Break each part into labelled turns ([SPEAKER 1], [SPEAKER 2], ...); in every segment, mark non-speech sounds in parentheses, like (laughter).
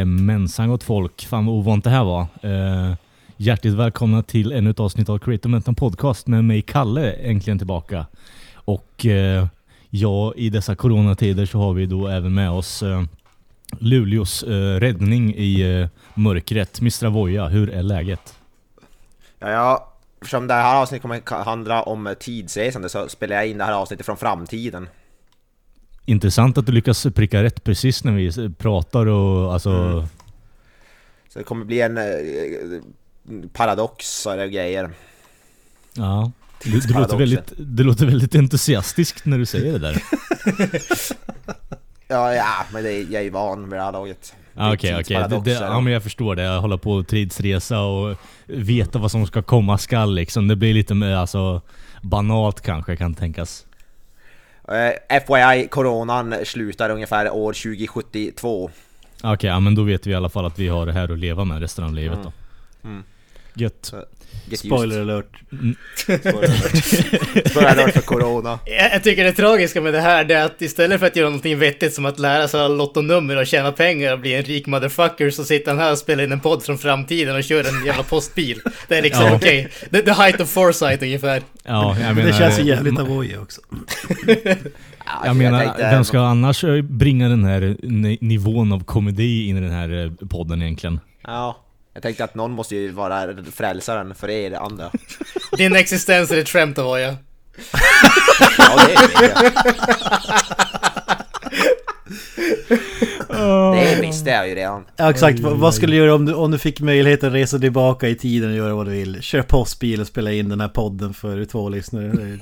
[SPEAKER 1] Eh, Jajamensan gott folk. Fan vad ovant det här var. Uh, hjärtligt välkomna till ännu ett avsnitt av Creative Mental Podcast med mig Kalle äntligen tillbaka. Och uh, ja, i dessa coronatider så har vi då även med oss uh, Luleås uh, räddning i uh, mörkret. Mr. Voja, hur är läget?
[SPEAKER 2] Ja, ja, eftersom det här avsnittet kommer handla om tidsresande så spelar jag in det här avsnittet från framtiden.
[SPEAKER 1] Intressant att du lyckas pricka rätt precis när vi pratar och alltså... Mm.
[SPEAKER 2] Så det kommer bli en eh, paradox och grejer.
[SPEAKER 1] Ja. Du, du, låter väldigt, du låter väldigt entusiastisk när du säger det där. (laughs)
[SPEAKER 2] ja, ja, men det, jag är van vid det här laget.
[SPEAKER 1] Okej, okej. Okay, Ja, men jag förstår det. Jag håller på tidsresa och veta vad som ska komma skall liksom. Det blir lite mer alltså banalt kanske kan tänkas.
[SPEAKER 2] Eh, FYI, coronan slutar ungefär år 2072.
[SPEAKER 1] Okej, okay, ja, men då vet vi i alla fall att vi har det här att leva med resten av livet då. Mm. Mm. Gött.
[SPEAKER 3] Spoiler alert. Mm. (laughs)
[SPEAKER 2] Spoiler alert för corona.
[SPEAKER 3] Jag, jag, tycker det tragiska med det här är att istället för att göra någonting vettigt som att lära sig lottonummer och tjäna pengar och bli en rik motherfucker så sitter han här och spelar in en podd från framtiden och kör en jävla postbil. Det är liksom ja. okej. Okay. The, the height of foresight ungefär.
[SPEAKER 1] Ja, jag menar,
[SPEAKER 3] det känns ju jävligt avoje också.
[SPEAKER 1] jag menar, vem ska annars bringa den här nivån av komedi in i den här eh, podden egentligen?
[SPEAKER 2] Ja. Jag tänkte att någon måste ju vara frälsaren för er andra. (laughs)
[SPEAKER 3] Din existens är ett skämt av ja.
[SPEAKER 2] ja, det är det. Det visste jag ju redan.
[SPEAKER 3] Ja, exakt. Oj, vad skulle du göra om du, om du fick möjligheten att resa tillbaka i tiden och göra vad du vill? Kör postbil och spela in den här podden för två lyssnare. (laughs)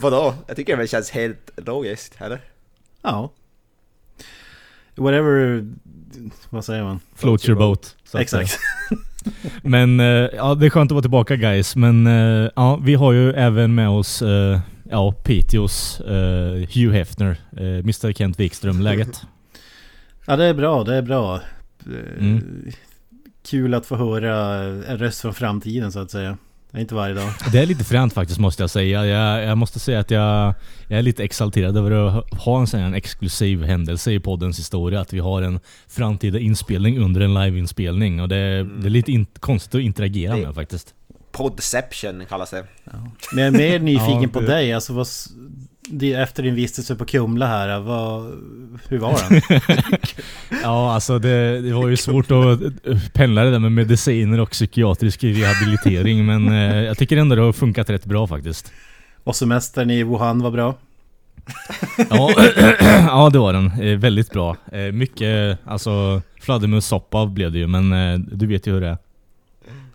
[SPEAKER 2] Vadå? Jag tycker det känns helt logiskt, eller?
[SPEAKER 3] Ja whatever, vad säger man?
[SPEAKER 1] Float your boat.
[SPEAKER 3] Exakt. (laughs)
[SPEAKER 1] men uh, ja, det är skönt att vara tillbaka guys. Men uh, ja, vi har ju även med oss uh, ja, Piteås Hugh Hefner, Mr Kent Wikström. Läget?
[SPEAKER 3] ja, det är bra. Det är bra. Mm. Kul att få höra en röst från framtiden så att säga. Det är inte varje dag.
[SPEAKER 1] Det är lite fränt faktiskt måste jag säga. Jag, jag måste säga att jag, jag är lite exalterad över att ha en sån här exklusiv händelse i poddens historia. Att vi har en framtida inspelning under en liveinspelning. Och det, mm. det är lite in, konstigt att interagera med faktiskt.
[SPEAKER 2] Podception kallas det.
[SPEAKER 3] Ja. Men jag är mer (laughs) nyfiken ja, på dig. Alltså vad, efter din vistelse på Kumla här, vad, hur var den? (laughs)
[SPEAKER 1] ja, alltså det, det, var ju svårt att pendla det där med mediciner och psykiatrisk rehabilitering, men eh, jag tycker ändå det har funkat rätt bra faktiskt.
[SPEAKER 3] Och semestern i Wuhan var bra?
[SPEAKER 1] ja, (clears throat) ja, det var den. Eh, väldigt bra. Eh, mycket, alltså fladdermussoppa blev det ju, men eh, du vet ju hur det är.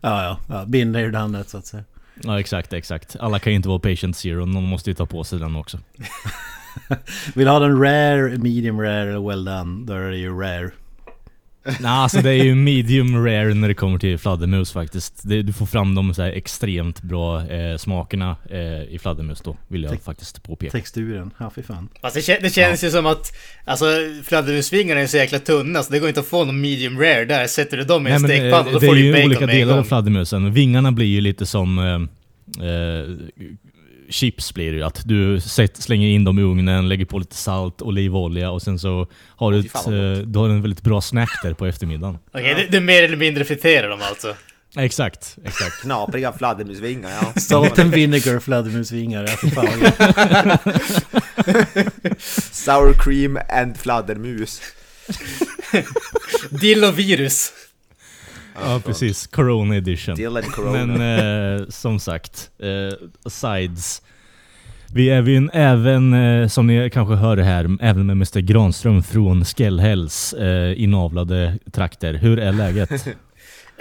[SPEAKER 3] Ja, ja. ja there, done that så att säga.
[SPEAKER 1] Ja exakt, exakt. Alla kan ju inte vara patient zero, någon måste ju ta på sig den också. (laughs)
[SPEAKER 3] Vill du ha den rare, medium rare eller well done? Då är det ju rare. (laughs)
[SPEAKER 1] Nej, alltså det är ju medium rare när det kommer till fladdermus faktiskt. Det, du får fram de så extremt bra eh, smakerna eh, i fladdermus då, vill jag Te faktiskt påpeka.
[SPEAKER 3] Texturen, ja fy fan.
[SPEAKER 4] Alltså, det, det känns ja. ju som att alltså, fladdermusvingarna är så jäkla tunna så det går inte att få någon medium rare där. Sätter du dem i en stekpanna då får du ju bacon
[SPEAKER 1] Det är ju olika delar av fladdermusen. Vingarna blir ju lite som eh, eh chips blir det ju. Att du slänger in dem i ugnen, lägger på lite salt, olivolja och sen så har du, ett, eh, du har en väldigt bra snack där på eftermiddagen. (laughs)
[SPEAKER 4] Okej, okay, du mer eller mindre friterar dem alltså?
[SPEAKER 1] Exakt, exakt.
[SPEAKER 2] Knapriga fladdermusvingar, ja. (laughs)
[SPEAKER 3] Salt and vinegar fladdermusvingar, ja för fan.
[SPEAKER 2] Sour cream and fladdermus. (laughs)
[SPEAKER 4] Dillovirus.
[SPEAKER 1] Ja, precis. Corona edition. Corona. Men eh, som sagt, eh, sides. Vi är ju även, eh, som ni kanske hör här, även med Mr Granström från Skellhälls eh, inavlade trakter. Hur är läget? (laughs)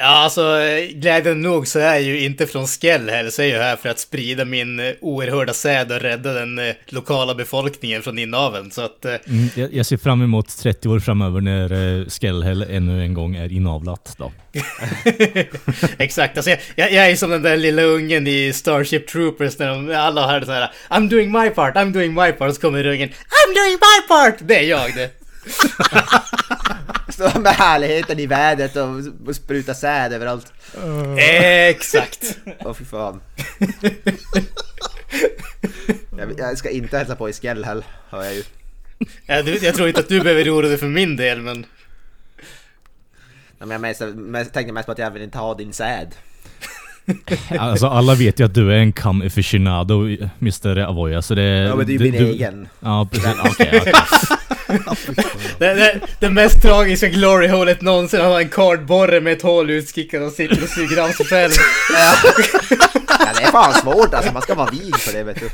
[SPEAKER 4] Ja, alltså glädjande nog så är jag ju inte från Skell heller, så är jag här för att sprida min eh, oerhörda säd och rädda den eh, lokala befolkningen från inaveln. Så att... Eh,
[SPEAKER 1] mm, jag, jag, ser fram emot 30 år framöver när Skellhäll ännu en gång är inavlat då. (laughs)
[SPEAKER 4] Exakt, alltså jag, jag, jag, är som den där lilla ungen i Starship Troopers när de alla har så här I'm doing my part, I'm doing my part, så kommer ungen I'm doing my part! Det är jag det. (laughs)
[SPEAKER 2] Stå med härligheten i vädret och, spruta säd överallt.
[SPEAKER 4] Uh. Exakt!
[SPEAKER 2] Åh oh, fy fan. jag, jag, ska inte hälsa på i Skellhäll, hör jag ju.
[SPEAKER 4] Ja, du, jag tror inte att du behöver oroa dig för min del, men...
[SPEAKER 2] Nej, men jag mest, mest, tänkte mest på att jag vill inte ha din säd. (laughs)
[SPEAKER 1] alltså alla vet ju att du är en cam aficionado, Mr. Avoya, så det...
[SPEAKER 2] Ja men det är ju min
[SPEAKER 1] du,
[SPEAKER 2] egen.
[SPEAKER 1] Ja, precis. (laughs) Okej, okay, (laughs) okay.
[SPEAKER 4] det, det, det, mest tragiska glory-hålet någonsin. Han har en kardborre med ett hål utskickad och sitter och suger av sig själv.
[SPEAKER 2] ja. det är fan svårt alltså. Man ska vara vig för det vet du.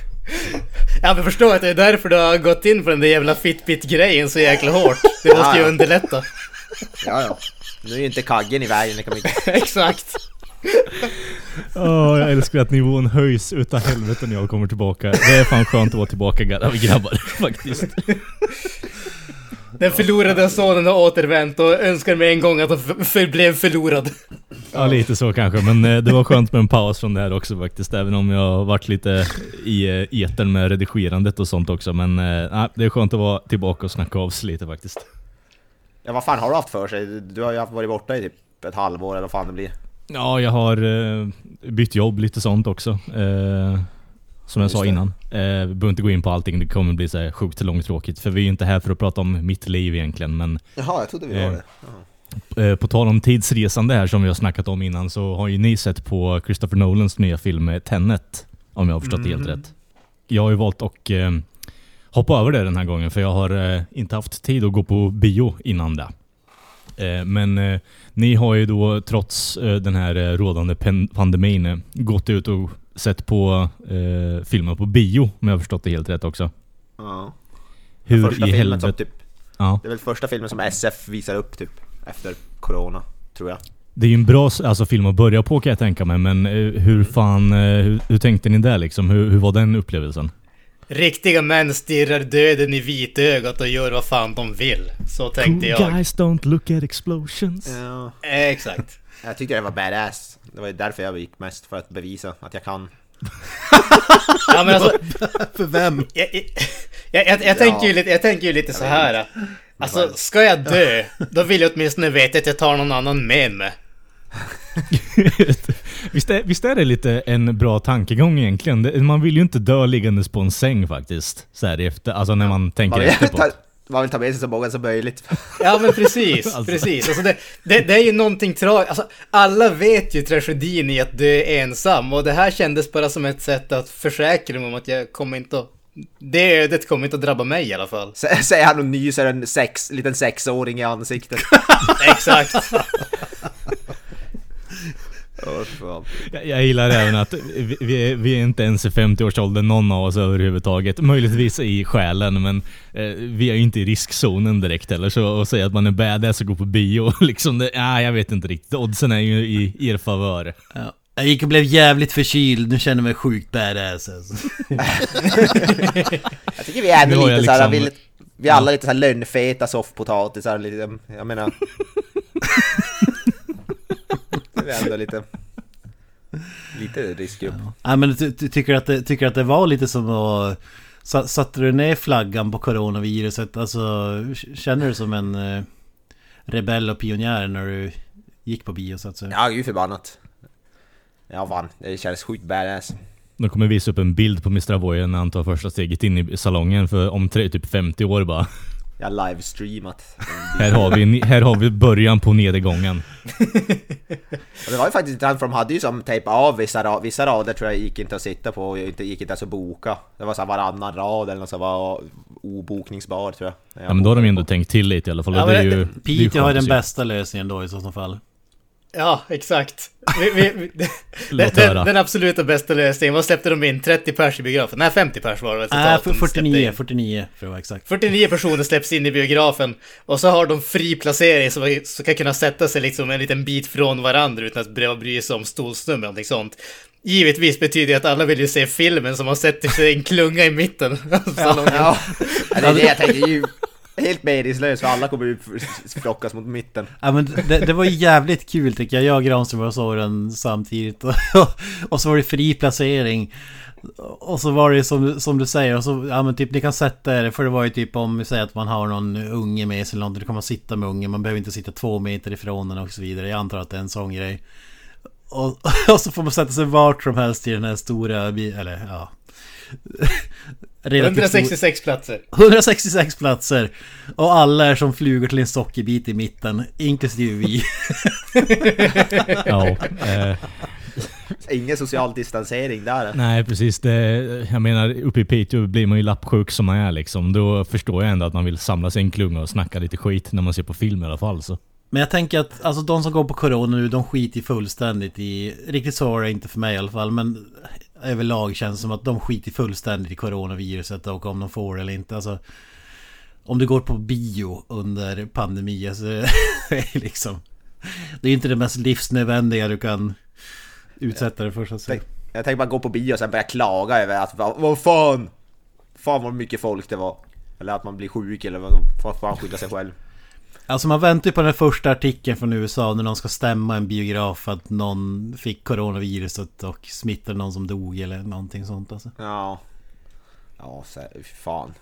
[SPEAKER 4] Ja men förstår att det är därför du har gått in på den där jävla Fitbit-grejen så jäkla hårt. Det måste ju underlätta.
[SPEAKER 2] Ja, ja. Nu är ju inte kaggen i vägen, det kan man inte...
[SPEAKER 4] Exakt. (laughs)
[SPEAKER 1] Oh, jag älskar att nivån höjs utav helvete när jag kommer tillbaka. Det är fan skönt att vara tillbaka grabbar, (laughs) faktiskt.
[SPEAKER 4] Den förlorade sonen har återvänt och önskar mig en gång att han förblev förlorad.
[SPEAKER 1] Ja, lite så kanske. Men eh, det var skönt med en paus från det här också faktiskt. Även om jag har varit lite i eh, etern med redigerandet och sånt också. Men äh, det är skönt att vara tillbaka och snacka av sig lite faktiskt.
[SPEAKER 2] Ja, vad fan har du haft för sig? Du har ju varit borta i typ ett halvår eller vad fan det blir.
[SPEAKER 1] Ja, jag har eh, bytt jobb, lite sånt också. Eh, som jag Just sa det. innan. Eh, behöver inte gå in på allting, det kommer bli så här sjukt långtråkigt. För vi är ju inte här för att prata om mitt liv egentligen, men...
[SPEAKER 2] Jaha, jag trodde vi var
[SPEAKER 1] det. Eh, på tal om tidsresande här som vi har snackat om innan så har ju ni sett på Christopher Nolans nya film Tenet. Om jag har förstått mm. det helt mm. rätt. Jag har ju valt att eh, hoppa över det den här gången för jag har eh, inte haft tid att gå på bio innan det. Eh, men eh, ni har ju då trots eh, den här rådande pandemin gått ut och sett på eh, filmer på bio, om jag har förstått det helt rätt också.
[SPEAKER 2] Ja.
[SPEAKER 1] Hur första i helvete...
[SPEAKER 2] Typ, ja. Det är väl första filmen som SF visar upp typ efter corona, tror jag.
[SPEAKER 1] Det är ju en bra alltså, film att börja på kan jag tänka mig, men hur fan, hur, hur tänkte ni där liksom? Hur, hur var den upplevelsen?
[SPEAKER 4] Riktiga män stirrar döden i vitögat och gör vad fan de vill. Så tänkte jag.
[SPEAKER 1] guys don't look at explosions.
[SPEAKER 2] Ja.
[SPEAKER 4] Exakt. (laughs)
[SPEAKER 2] Jag tyckte det var badass. Det var därför jag gick mest, för att bevisa att jag kan.
[SPEAKER 4] ja men alltså... (laughs)
[SPEAKER 3] för vem? (laughs)
[SPEAKER 4] Jag, jag, jag, jag, jag tänker, ju lite, jag tänker ju lite så här. Alltså, ska jag dö, då vill jag åtminstone veta att jag tar någon annan med mig.
[SPEAKER 1] Visst, är, visst är det lite en bra tankegång egentligen? Man vill ju inte dö liggandes på en säng faktiskt. Så här efter, alltså när man tänker man efter på
[SPEAKER 2] ta, Man vill ta med sig så många som möjligt.
[SPEAKER 4] Ja men precis, (laughs) alltså. precis. Alltså det, det, det, är ju någonting tragiskt. Alltså, alla vet ju tragedin i att dö ensam. Och det här kändes bara som ett sätt att försäkra mig om att jag kommer inte att det ödet kommer inte att drabba mig i alla fall.
[SPEAKER 2] Säger han och nyser en sex, liten sexåring i ansiktet. (laughs)
[SPEAKER 4] Exakt. (laughs)
[SPEAKER 1] Jag, jag gillar även att vi, vi, är, vi är inte ens i 50-årsåldern någon av oss överhuvudtaget. Möjligtvis i själen men eh, vi är ju inte i riskzonen direkt heller. Så att säga att man är badass och går på bio, (laughs) liksom det, ah, jag vet inte riktigt. Oddsen är ju i er favör.
[SPEAKER 3] Ja. Jag gick och blev jävligt förkyld, nu känner jag mig sjukt badass alltså. (laughs)
[SPEAKER 2] Jag tycker vi är ändå lite liksom... såhär, vi, vi är alla lite såhär lönnfeta soffpotatisar, liksom. jag menar (laughs) är ändå lite... Lite riskgrupp.
[SPEAKER 3] Ja. ja men du, du, tycker, att det, tycker att det var lite som att... Satte du ner flaggan på coronaviruset? Alltså, känner du som en eh, rebell och pionjär när du gick på bio så att säga?
[SPEAKER 2] Ja, gud förbannat. Ja, fan. Det känns sjukt badass.
[SPEAKER 1] De kommer visa upp en bild på Mr. Avoya när han tar första steget in i salongen för om tre, typ 50 år bara.
[SPEAKER 2] Jag har livestreamat.
[SPEAKER 1] här, har vi, här har vi början på nedgången. (laughs)
[SPEAKER 2] det var ju faktiskt intressant för de hade ju som tejp av vissa, vissa rader tror jag gick inte att sitta på och inte, gick inte ens att boka. Det var så varannan rad eller något som var obokningsbar tror jag.
[SPEAKER 1] Ja men då har de ju ändå tänkt till lite i alla fall. Ja, det är ju,
[SPEAKER 3] Piteå har den bästa lösningen då i så fall.
[SPEAKER 4] Ja, exakt. Vi, vi, vi, (laughs) den, den, den, absoluta bästa lösningen, vad släppte de in? 30 pers i biografen? Nej, 50 pers var det?
[SPEAKER 3] Nej, 49, 49 för att vara exakt.
[SPEAKER 4] 49 personer släpps in i biografen. Och så har de fri placering så man kan kunna sätta sig liksom en liten bit från varandra utan att behöva bry sig om stolsnummer eller någonting sånt. Givetvis betyder det att alla vill ju se filmen som har sett sig en klunga i mitten. ja,
[SPEAKER 2] ja. det är det jag tänker. Helt meningslös för alla kommer ju flockas mot mitten.
[SPEAKER 3] Ja men det, det var jävligt kul tycker jag. Jag och Granström var såg den samtidigt. Och, (laughs) och så var det fri placering. Och så var det som, som du säger, och så, ja men typ ni kan sätta er, för det var ju typ om vi säger att man har någon unge med sig eller något, då kan man sitta med ungen, man behöver inte sitta två meter ifrån den och så vidare. Jag antar att det är en sån grej. Och, (laughs) och så får man sätta sig vart som helst i den här stora, eller ja,
[SPEAKER 4] 166 platser.
[SPEAKER 3] 166 platser. Och alla är som flugor till en sockerbit i mitten, inklusive vi.
[SPEAKER 2] ja, (laughs) eh. Ingen social distansering där.
[SPEAKER 1] Nej, precis. Det, jag menar, uppe i Piteå blir man ju lappsjuk som man är liksom. Då förstår jag ändå att man vill samla sig en klunga och snacka lite skit när man ser på film i alla fall. Så.
[SPEAKER 3] Men jag tänker att alltså de som går på Corona nu, de skiter fullständigt i... Riktigt så är det inte för mig i alla fall, men överlag känns det som att de skiter fullständigt i coronaviruset och om de får det eller inte. Alltså, om du går på bio under pandemi alltså, (laughs) så är det liksom... Det är inte det mest livsnödvändiga du kan utsätta dig för så att säga.
[SPEAKER 2] Jag tänker bara gå på bio och sen börja klaga över att vad fan! Fan vad mycket folk det var. Eller att man blir sjuk eller vad fan skylla sig själv.
[SPEAKER 3] Alltså man väntar ju på den första artikeln från USA när någon ska stämma en biograf att någon fick coronaviruset och smittade någon som dog eller någonting sånt alltså.
[SPEAKER 2] Ja. Ja, fan.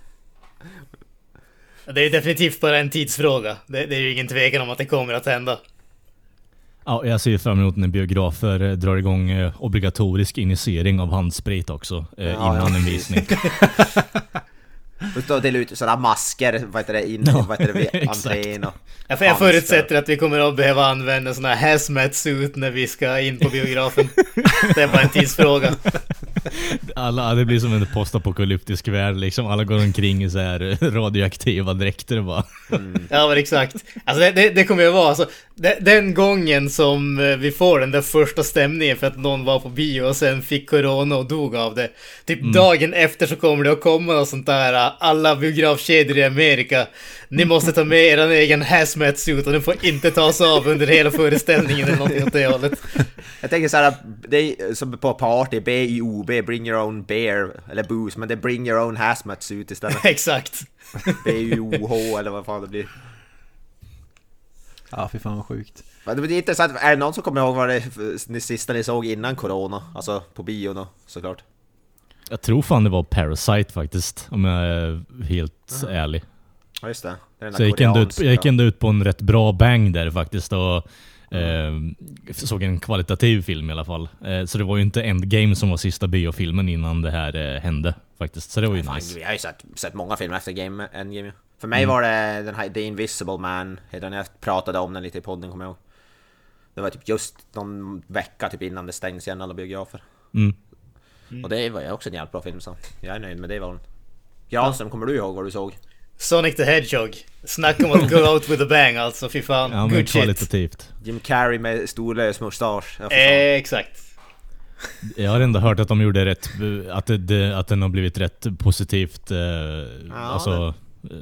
[SPEAKER 4] Det är definitivt bara en tidsfråga. Det, det är ju ingen tvekan om att det kommer att hända.
[SPEAKER 1] Ja, jag ser fram emot när biografer drar igång eh, obligatorisk initiering av handsprit också eh, ja, innan ja. en visning. (laughs) (laughs)
[SPEAKER 2] Och stå och dela ut sådana masker, vad heter det, in, no, vad heter det, entrén och...
[SPEAKER 4] Jag, jag förutsätter att vi kommer att behöva använda sådana här hazmat suit när vi ska in på biografen. (laughs) det är bara en tidsfråga.
[SPEAKER 1] Alla, det blir som en postapokalyptisk värld liksom. Alla går omkring i så här radioaktiva dräkter bara.
[SPEAKER 4] Mm. Ja men exakt. Alltså det, det, det kommer ju vara alltså, den gången som eh, vi får den där första stämningen för att någon var på bio och sen fick corona och dog av det. Typ mm. dagen efter så kommer det att komma och sånt där, eh, alla biografkedjor i Amerika. Ni måste ta med er egen hazmat suit och den får inte tas av under hela föreställningen eller någonting åt det hållet.
[SPEAKER 2] Jag tänker så här, det är som på party, B-I-O-B, bring your own beer, eller booze, men det är bring your own hazmat suit istället. (laughs)
[SPEAKER 4] Exakt.
[SPEAKER 2] B-U-O-H eller vad fan det blir.
[SPEAKER 3] Ja, fy fan vad sjukt.
[SPEAKER 2] Men det är intressant, är det någon som kommer ihåg vad det, det sista ni såg innan Corona? Alltså på bio då, såklart.
[SPEAKER 1] Jag tror fan det var Parasite faktiskt, om jag är helt mm. ärlig.
[SPEAKER 2] Ja just det. det
[SPEAKER 1] så jag gick, ändå ut, jag gick ändå ut på en rätt bra bang där faktiskt och mm. eh, såg en kvalitativ film i alla fall. Eh, så det var ju inte Endgame som var sista biofilmen innan det här eh, hände faktiskt. Så det var ju
[SPEAKER 2] ja,
[SPEAKER 1] nice.
[SPEAKER 2] Jag har ju sett, sett många filmer efter game, Endgame. För mig mm. var det den här The Invisible Man, den jag pratade om den lite i podden kommer jag ihåg. Det var typ just någon vecka typ innan det stängs igen alla biografer.
[SPEAKER 1] Mm.
[SPEAKER 2] Och det var ju också en jävligt bra film så jag är nöjd med det valen. Granström, ja. kommer du ihåg vad du såg?
[SPEAKER 4] Sonic the Hedgehog. Snacka om att go out with a bang alltså, fy fan.
[SPEAKER 1] Ja, men kvalitativt.
[SPEAKER 2] Jim Carrey med storlös mustasch.
[SPEAKER 4] Ja, eh, exakt.
[SPEAKER 1] Jag har ändå hört att de gjorde rätt, att, det, att den har blivit rätt positivt, eh, ja, alltså det,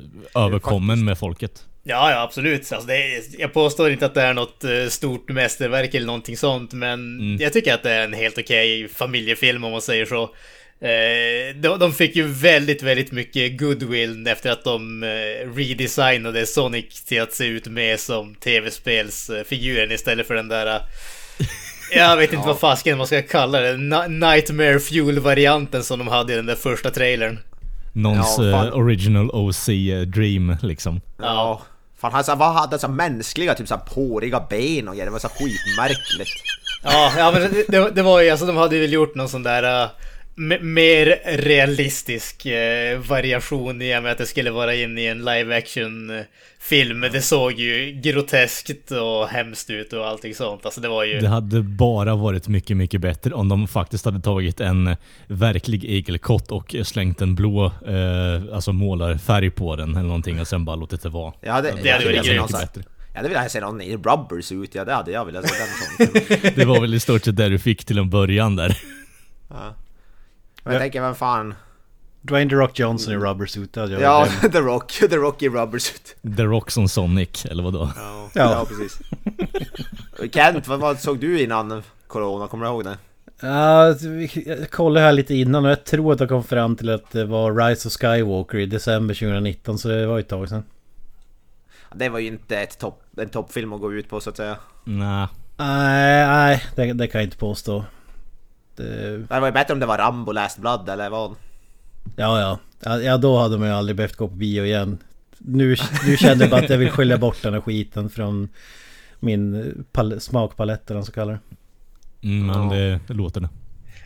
[SPEAKER 1] överkommen med folket.
[SPEAKER 4] Ja, ja absolut. Alltså, är, jag påstår inte att det är något uh, stort mästerverk eller någonting sånt, men mm. jag tycker att det är en helt okej okay familjefilm om man säger så. Uh, de, de, fick ju väldigt, väldigt mycket goodwill efter att de uh, redesignade Sonic till att se ut mer som tv-spelsfiguren istället för den där... (laughs) jag vet inte ja. vad fasken man ska kalla det. Nightmare Fuel-varianten som de hade i den där första trailern.
[SPEAKER 1] Någons ja, original OC dream liksom.
[SPEAKER 2] Ja. Fan han vad hade så mänskliga, typ så påriga ben och grejer. Det var så skitmärkligt.
[SPEAKER 4] Ja, ja men det, det, det, var ju alltså de hade väl gjort någon sån där uh, mer realistisk uh, variation i och med att det skulle vara inne i en live action uh, film. Det såg ju groteskt och hemskt ut och allting sånt. Alltså det var ju...
[SPEAKER 1] Det hade bara varit mycket, mycket bättre om de faktiskt hade tagit en verklig igelkott och slängt en blå, eh, alltså målarfärg på den eller någonting och sen bara låtit det vara.
[SPEAKER 2] Ja, det, det, hade varit mycket bättre. Jag hade velat se någon i rubber suit, ja det hade jag velat se den sån. (laughs)
[SPEAKER 1] Det var väl i stort sett det du fick till en början där.
[SPEAKER 2] Ja. Men jag tänker, vem fan...
[SPEAKER 3] Dwayne The Rock Johnson i rubber suit, det hade jag
[SPEAKER 2] Ja. (laughs) The Rock, The Rock i rubber suit.
[SPEAKER 1] The Rock som Sonic, eller vadå?
[SPEAKER 2] Ja,
[SPEAKER 3] Ja.
[SPEAKER 2] ja precis. (laughs) Kent, vad, vad såg du innan Corona? Kommer du ihåg det?
[SPEAKER 3] Ja, vi- jag kollade här lite innan och jag tror att jag kom fram till att det var Rise of Skywalker i december 2019 så det var ju ett tag sedan.
[SPEAKER 2] Det var ju inte ett topp, en toppfilm att gå ut på så att säga.
[SPEAKER 1] Nej.
[SPEAKER 3] Nej, nej det, det kan jag inte påstå. Det,
[SPEAKER 2] Det var ju bättre om det var Rambo Last Blood eller vad?
[SPEAKER 3] ja, ja, ja. Då hade man ju aldrig behövt gå på bio igen. Nu, nu kände jag bara att jag vill skilja bort den här skiten från min pal- smakpalett eller vad man ska kalla det.
[SPEAKER 1] Mm, men det, det låter det.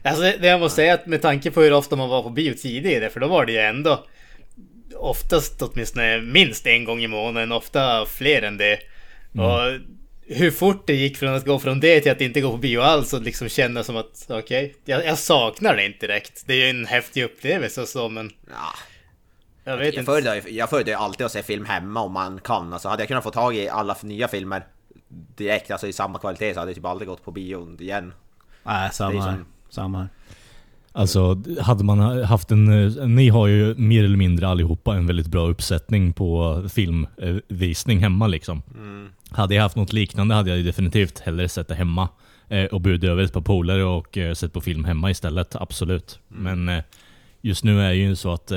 [SPEAKER 4] Alltså det det jag måste säga att med tanke på hur ofta man var på bio tidigare, för då var det ju ändå oftast åtminstone minst en gång i månaden, ofta fler än det. Och hur fort det gick från att gå från det till att inte gå på bio alls och liksom känna som att okej, jag, jag saknar det inte direkt. Det är ju en häftig upplevelse och så men
[SPEAKER 2] Ja,
[SPEAKER 4] jag vet
[SPEAKER 2] jag
[SPEAKER 4] inte.
[SPEAKER 2] föredrar, jag föredrar ju alltid att se film hemma om man kan. Alltså hade jag kunnat få tag i alla nya filmer direkt, alltså i samma kvalitet så hade jag typ aldrig gått på bio igen.
[SPEAKER 3] Nej, samma här.
[SPEAKER 2] som-
[SPEAKER 3] Samma här.
[SPEAKER 1] Alltså, hade man haft en... Ni har ju mer eller mindre allihopa en väldigt bra uppsättning på filmvisning hemma liksom. Hade jag haft något liknande hade jag ju definitivt hellre sett det hemma. eh, Och bjudit över ett par polare och eh, sett på film hemma istället, absolut. Men eh, just nu är det ju så att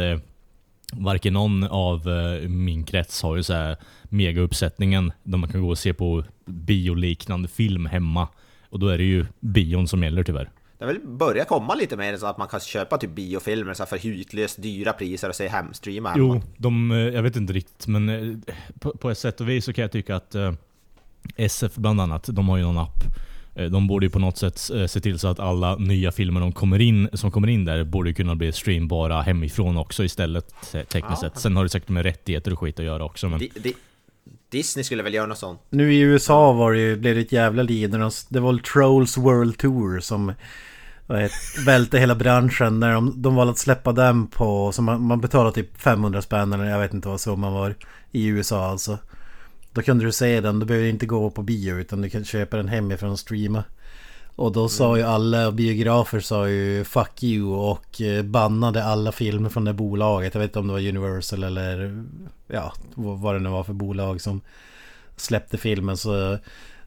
[SPEAKER 1] varken någon av min krets har ju så här mega-uppsättningen där man kan gå och se på bioliknande film hemma. Och då är det ju bion som gäller tyvärr.
[SPEAKER 2] Det väl börjat komma lite mer så att man kan köpa typ biofilmer så för hutlöst dyra priser och se hemstreama hemma.
[SPEAKER 1] Jo, de, eh, jag vet inte riktigt men eh, på, på ett sätt och vis så kan jag tycka att eh, SF bland annat, de har ju någon app. De borde ju på något sätt se till så att alla nya filmer de kommer in, som kommer in där borde kunna bli streambara hemifrån också istället te- tekniskt
[SPEAKER 2] Ja.
[SPEAKER 1] sett. Sen har det säkert med rättigheter och skit att göra också men...
[SPEAKER 2] Di, di, Disney skulle väl göra något sånt?
[SPEAKER 3] Nu i USA var det ju, blev det ett jävla liv när de, Det var väl Trolls World Tour som (laughs) välte hela branschen när de, de valde att släppa den på... Så man, man betalade typ 500 spänn eller jag vet inte vad summan var i USA alltså. Då kunde du se den, du behöver inte gå på bio utan du kan köpa den hemifrån och streama. Och då sa ju alla biografer sa ju 'fuck you' och eh, bannade alla filmer från det bolaget. Jag vet inte om det var Universal eller ja, vad det nu var för bolag som släppte filmen. Så,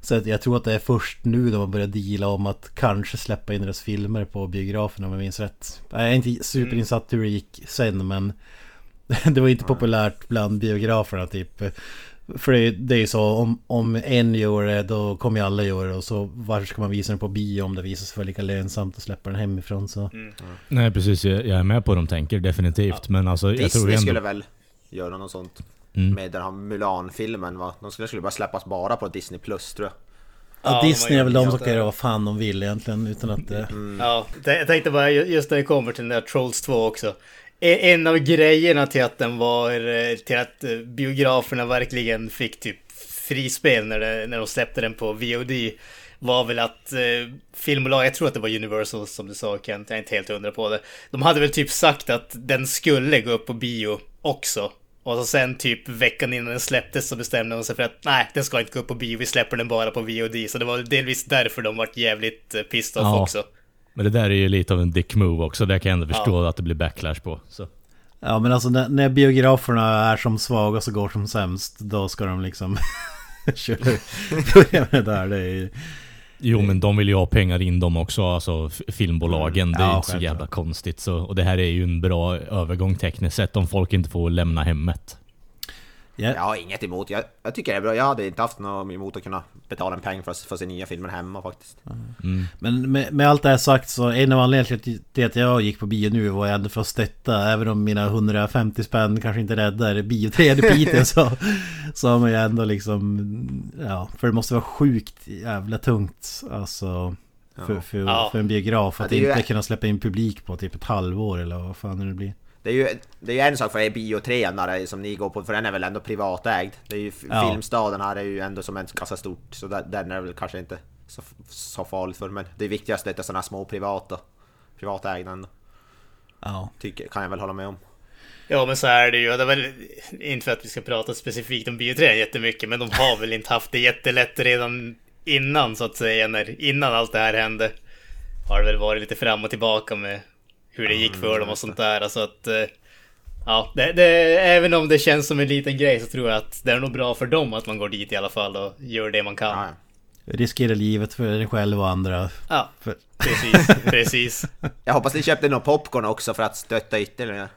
[SPEAKER 3] så jag tror att det är först nu de har börjat deala om att kanske släppa in deras filmer på biograferna om jag minns rätt. Jag är inte superinsatt hur det gick sen men (laughs) det var inte populärt bland biograferna typ. För det, det är ju så om, om en gör det då kommer ju alla göra det och så varför ska man visa den på bio om det visar sig vara lika lönsamt att släppa den hemifrån så.
[SPEAKER 1] Nej precis, jag, jag är med på hur de tänker definitivt. Men alltså jag tror
[SPEAKER 2] Disney
[SPEAKER 1] ändå...
[SPEAKER 2] skulle väl göra något sånt?
[SPEAKER 1] Mm.
[SPEAKER 2] Med den här Mulan-filmen va? De skulle, skulle bara släppas bara på Disney Plus tror jag.
[SPEAKER 3] Ja,
[SPEAKER 4] Ja,
[SPEAKER 3] Disney är väl de som kan
[SPEAKER 4] det.
[SPEAKER 3] göra vad fan de vill egentligen utan att det...
[SPEAKER 4] Ja, jag tänkte bara ju- just när det kommer till den där Trolls 2 också. En av grejerna till att den var, eh, till att eh, biograferna verkligen fick typ frispel när, det, när de släppte den på VOD var väl att eh, filmbolag, jag tror att det var Universal som du sa Kent, jag är inte helt hundra på det. De hade väl typ sagt att den skulle gå upp på bio också. Och så sen typ veckan innan den släpptes så bestämde de sig för att nej, den ska inte gå upp på bio, vi släpper den bara på VOD. Så det var delvis därför de vart jävligt eh, pissed off
[SPEAKER 1] Ja.
[SPEAKER 4] också.
[SPEAKER 1] Men det där är ju lite av en dick move också, det kan jag ändå förstå att det blir backlash på. Så.
[SPEAKER 3] Ja men alltså när, när biograferna är som svagast och går som sämst Då ska de liksom (laughs) köra med det där det är.
[SPEAKER 1] Jo men de vill ju ha pengar in dem också, alltså filmbolagen. Det är
[SPEAKER 3] Ja,
[SPEAKER 1] inte så jävla konstigt. Så, och det här är ju en bra övergång tekniskt sett om folk inte får lämna hemmet.
[SPEAKER 3] Ja,
[SPEAKER 2] Jag har inget emot, jag, jag tycker det är bra. Jag hade inte haft något emot att kunna betala en peng för, att- att se nya filmer hemma faktiskt.
[SPEAKER 3] Men med, med allt det här sagt så en av anledningarna till att jag gick på bio nu var ändå för att stötta Även om mina 150 spänn kanske inte räddar bioträd (laughs) i Piteå så Så har man ju ändå liksom Ja, för det måste vara sjukt jävla tungt Alltså för, för,
[SPEAKER 4] Ja.
[SPEAKER 3] för en biograf
[SPEAKER 2] Ja,
[SPEAKER 3] att
[SPEAKER 2] det är ju-
[SPEAKER 3] inte kunna släppa in publik på typ ett halvår eller vad fan det blir
[SPEAKER 2] Det är ju det är ju en sak för er biotränare som ni går på, för den är väl ändå privatägd. Det är ju
[SPEAKER 3] Ja.
[SPEAKER 2] Filmstaden här är ju ändå som en ganska stort, så där, den är väl kanske inte så, så farligt för. Men det viktigaste är att det är sådana små privata, privatägda ändå.
[SPEAKER 3] Ja
[SPEAKER 2] Tycker, kan jag väl hålla med om.
[SPEAKER 4] Ja men så är det ju. Det är väl inte för att vi ska prata specifikt om bioträn jättemycket men de har väl inte haft det jättelätt redan innan så att säga. När, innan allt det här hände. Har det väl varit lite fram och tillbaka med hur det gick för dem och sånt där. Så att... eh, Ja, det, det, även om det känns som en liten grej så tror jag att det är nog bra för dem att man går dit i alla fall och gör det man kan.
[SPEAKER 2] Ja,
[SPEAKER 4] Ja,
[SPEAKER 3] Riskera livet för dig själv och andra. För,
[SPEAKER 4] precis, (laughs) precis.
[SPEAKER 2] Jag hoppas ni köpte någon popcorn också för att stötta ytterligare.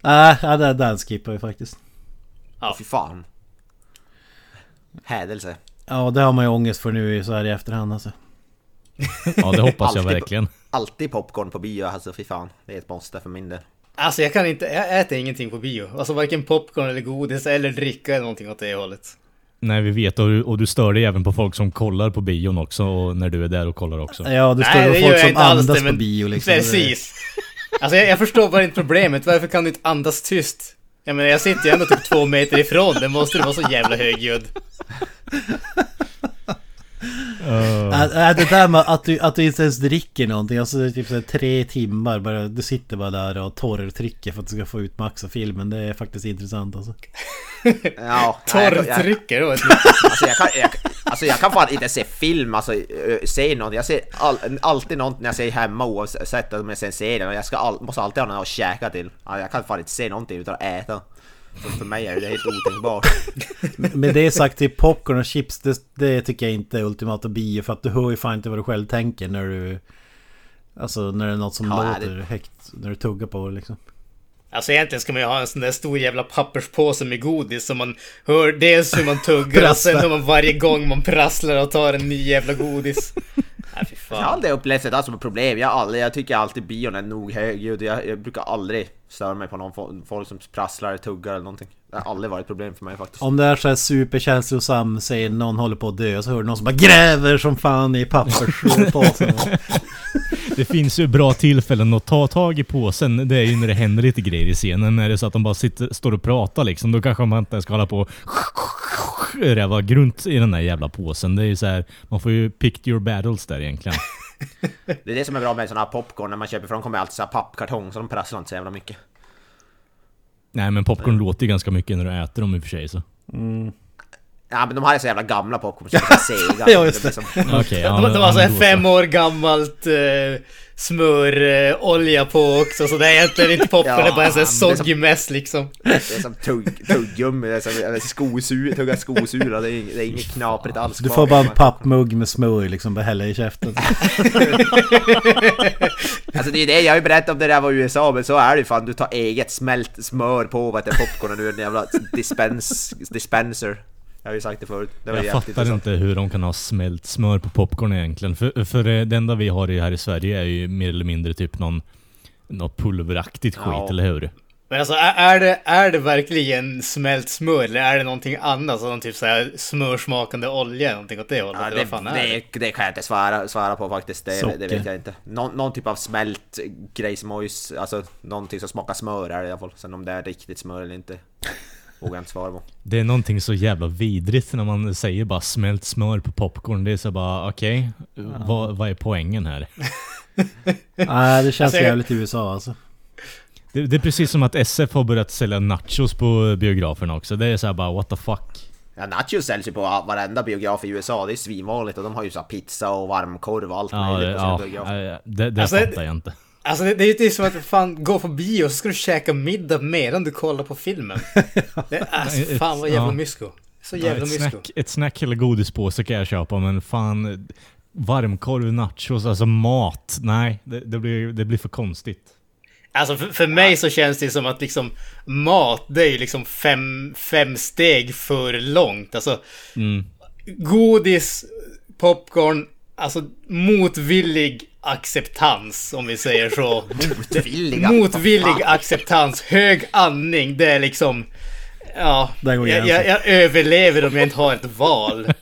[SPEAKER 3] nej, äh, den, den skippar vi faktiskt.
[SPEAKER 4] Ja.
[SPEAKER 2] Åh, fy fan. Hädelse.
[SPEAKER 3] Ja, det har man ju ångest för nu så här i efterhand alltså.
[SPEAKER 1] Ja, det hoppas jag verkligen.
[SPEAKER 2] Alltid popcorn på bio, alltså fy fan. Det är ett måste för min del.
[SPEAKER 4] Alltså jag kan inte, jag äter ingenting på bio. Alltså varken popcorn eller godis eller dricka eller någonting åt det hållet.
[SPEAKER 1] Nej, vi vet. Och du, och du stör dig även på folk som kollar på bion också, och när du är där och kollar också.
[SPEAKER 3] Ja, det står
[SPEAKER 4] Nej, det
[SPEAKER 3] folk som
[SPEAKER 4] inte alls
[SPEAKER 3] andas
[SPEAKER 4] det,
[SPEAKER 3] på
[SPEAKER 4] men-
[SPEAKER 3] bio liksom.
[SPEAKER 4] Precis. (laughs) Alltså jag, jag förstår bara inte problemet. Varför kan du inte andas tyst? Jag menar jag sitter ju ändå typ två meter ifrån. Det måste du vara så jävla högljudd.
[SPEAKER 1] Uh,
[SPEAKER 3] Äh, det där med att du, att du inte ens dricker någonting, alltså typ så här tre timmar bara, du sitter bara där och torrtrycker för att du ska få ut max av filmen. Det är faktiskt intressant alltså. (laughs)
[SPEAKER 2] Ja, nej, jag- jag-
[SPEAKER 4] Torrtrycker. (laughs)
[SPEAKER 2] Alltså jag, kan, jag, alltså jag kan fan inte se film, alltså se något. Jag ser all, alltid något när jag ser hemma oavsett om jag ser en serie. och Jag ska all, måste alltid ha något att käka till. Ja, Jag kan fan inte se någonting utan att äta. Så för mig är det helt otänkbart. (laughs)
[SPEAKER 3] Med det sagt till popcorn och chips, det, det tycker jag inte är ultimata bio för att du hör ju fan inte vad du själv tänker när du... Alltså när det är något som
[SPEAKER 2] Ja,
[SPEAKER 3] låter högt, när du tuggar på det liksom.
[SPEAKER 4] Alltså egentligen ska man ju ha en sån där stor jävla papperspåse med godis som man hör dels hur man tuggar och sen hör man varje gång man prasslar och tar en ny jävla godis. (laughs) Nej fy
[SPEAKER 2] Jag har aldrig upplevt det där som ett problem. Jag, aldrig, jag tycker alltid bion är nog högljudd. Jag, jag brukar aldrig störa mig på någon fo- folk som prasslar, tuggar eller någonting. Det har aldrig varit ett problem för mig faktiskt.
[SPEAKER 3] Om det är så här superkänslosam, säger någon håller på att dö, så hör du någon som bara gräver som fan i papperspåsen. (laughs)
[SPEAKER 1] det finns ju bra tillfällen att ta tag i påsen. Det är ju när det händer lite grejer i scenen. När det är så att de bara sitter, står och pratar liksom. Då kanske man inte ska hålla på och räva grunt i den där jävla påsen. Det är ju så här, man får ju pick your battles där egentligen. (laughs)
[SPEAKER 2] Det är det som är bra med såna här popcorn när man köper för de kommer alltid så här pappkartong så de prasslar inte så jävla mycket.
[SPEAKER 1] Nej men popcorn låter ju ganska mycket när du äter dem i och för sig så.
[SPEAKER 2] Ja men de här är så jävla gamla popcorn så de är så sega.
[SPEAKER 3] Ja, just det.
[SPEAKER 2] blir som-
[SPEAKER 1] Okej, ja,
[SPEAKER 4] De,
[SPEAKER 1] men-
[SPEAKER 4] de har
[SPEAKER 1] ja,
[SPEAKER 4] så här fem år gammalt uh, smörolja olja på också så det är egentligen inte (laughs) popcorn, det är bara en sån här
[SPEAKER 2] Ja, det
[SPEAKER 4] soggy mess liksom.
[SPEAKER 2] Det är som tugg, tuggummi, det är som eller skosur, tugga skosula, det är, det är inget knaprigt alls
[SPEAKER 3] Du får bara en pappmugg med smör liksom, bara hälla i käften. (laughs)
[SPEAKER 2] Alltså det är det, jag har ju berättat om det där var i USA men så är det ju fan, du tar eget smält smör på vad heter popcornen ur en jävla dispens, dispenser. Jag har ju sagt det förut. Det var
[SPEAKER 1] Jag fattar
[SPEAKER 2] intressant.
[SPEAKER 1] inte hur de kan ha smält smör på popcorn egentligen. För, för det det enda vi har här i Sverige är ju mer eller mindre typ någon något pulveraktigt skit,
[SPEAKER 2] Ja.
[SPEAKER 1] eller hur?
[SPEAKER 4] Men alltså är, det, är det verkligen smält smör eller är det någonting annat? Som typ så här smörsmakande olja eller någonting åt det hållet?
[SPEAKER 2] Ja,
[SPEAKER 4] eller
[SPEAKER 2] det,
[SPEAKER 4] vad fan är det?
[SPEAKER 2] det, det kan jag inte svara, svara på faktiskt, det, vet jag inte. Nå, någon typ av smält grejsmojs, alltså någonting som smakar smör är det i alla fall. Sen om det är riktigt smör eller inte, vågar inte svara på.
[SPEAKER 1] Det är någonting så jävla vidrigt när man säger bara smält smör på popcorn. Det är så bara, okej, vad, vad är poängen här? (laughs)
[SPEAKER 3] Nej, det känns
[SPEAKER 4] Alltså, jag-
[SPEAKER 3] jävligt i USA alltså.
[SPEAKER 1] Det, det är precis som att SF har börjat sälja nachos på biograferna också. Det är så här bara, what the fuck?
[SPEAKER 2] Ja, nachos säljs ju på varenda biograf i USA, det är svinvanligt och de har ju så här pizza och varmkorv och allt
[SPEAKER 1] Ja, det,
[SPEAKER 2] möjligt på sina
[SPEAKER 1] ja,
[SPEAKER 2] biografer.
[SPEAKER 1] ja, det, det
[SPEAKER 4] Alltså,
[SPEAKER 1] fattar jag inte.
[SPEAKER 4] Alltså det, det är ju typ som att fan gå på bio så ska du käka middag medan du kollar på filmen. (laughs) Det är alltså, fan vad jävla
[SPEAKER 1] Ja.
[SPEAKER 4] mysko. Så
[SPEAKER 1] Ja,
[SPEAKER 4] jävla
[SPEAKER 1] ett,
[SPEAKER 4] mysko.
[SPEAKER 1] snack, ett snack eller godispåse kan jag köpa, men fan... Varmkorv, nachos, alltså mat. Nej, det, det, blir, det blir för konstigt.
[SPEAKER 4] Alltså för, för mig så känns det som att liksom mat, det är ju liksom fem, fem steg för långt. Alltså
[SPEAKER 1] Mm.
[SPEAKER 4] godis, popcorn, alltså motvillig acceptans om vi säger så. Motvillig (laughs)
[SPEAKER 2] Fan.
[SPEAKER 4] acceptans, hög andning, det är liksom... Ja, jag, jag, jag överlever om jag inte har ett val.